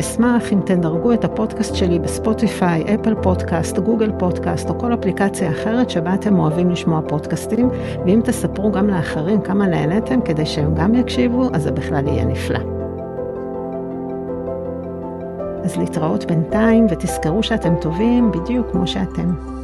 אשמח אם תדרגו את הפודקאסט שלי בספוטיפיי, אפל פודקאסט, גוגל פודקאסט או כל אפליקציה אחרת שבה אתם אוהבים לשמוע פודקאסטים, ואם תספרו גם לאחרים כמה נהניתם כדי שהם גם יקשיבו, אז זה בכלל יהיה נפלא. אז להתראות בינתיים, ותזכרו שאתם טובים בדיוק כמו שאתם.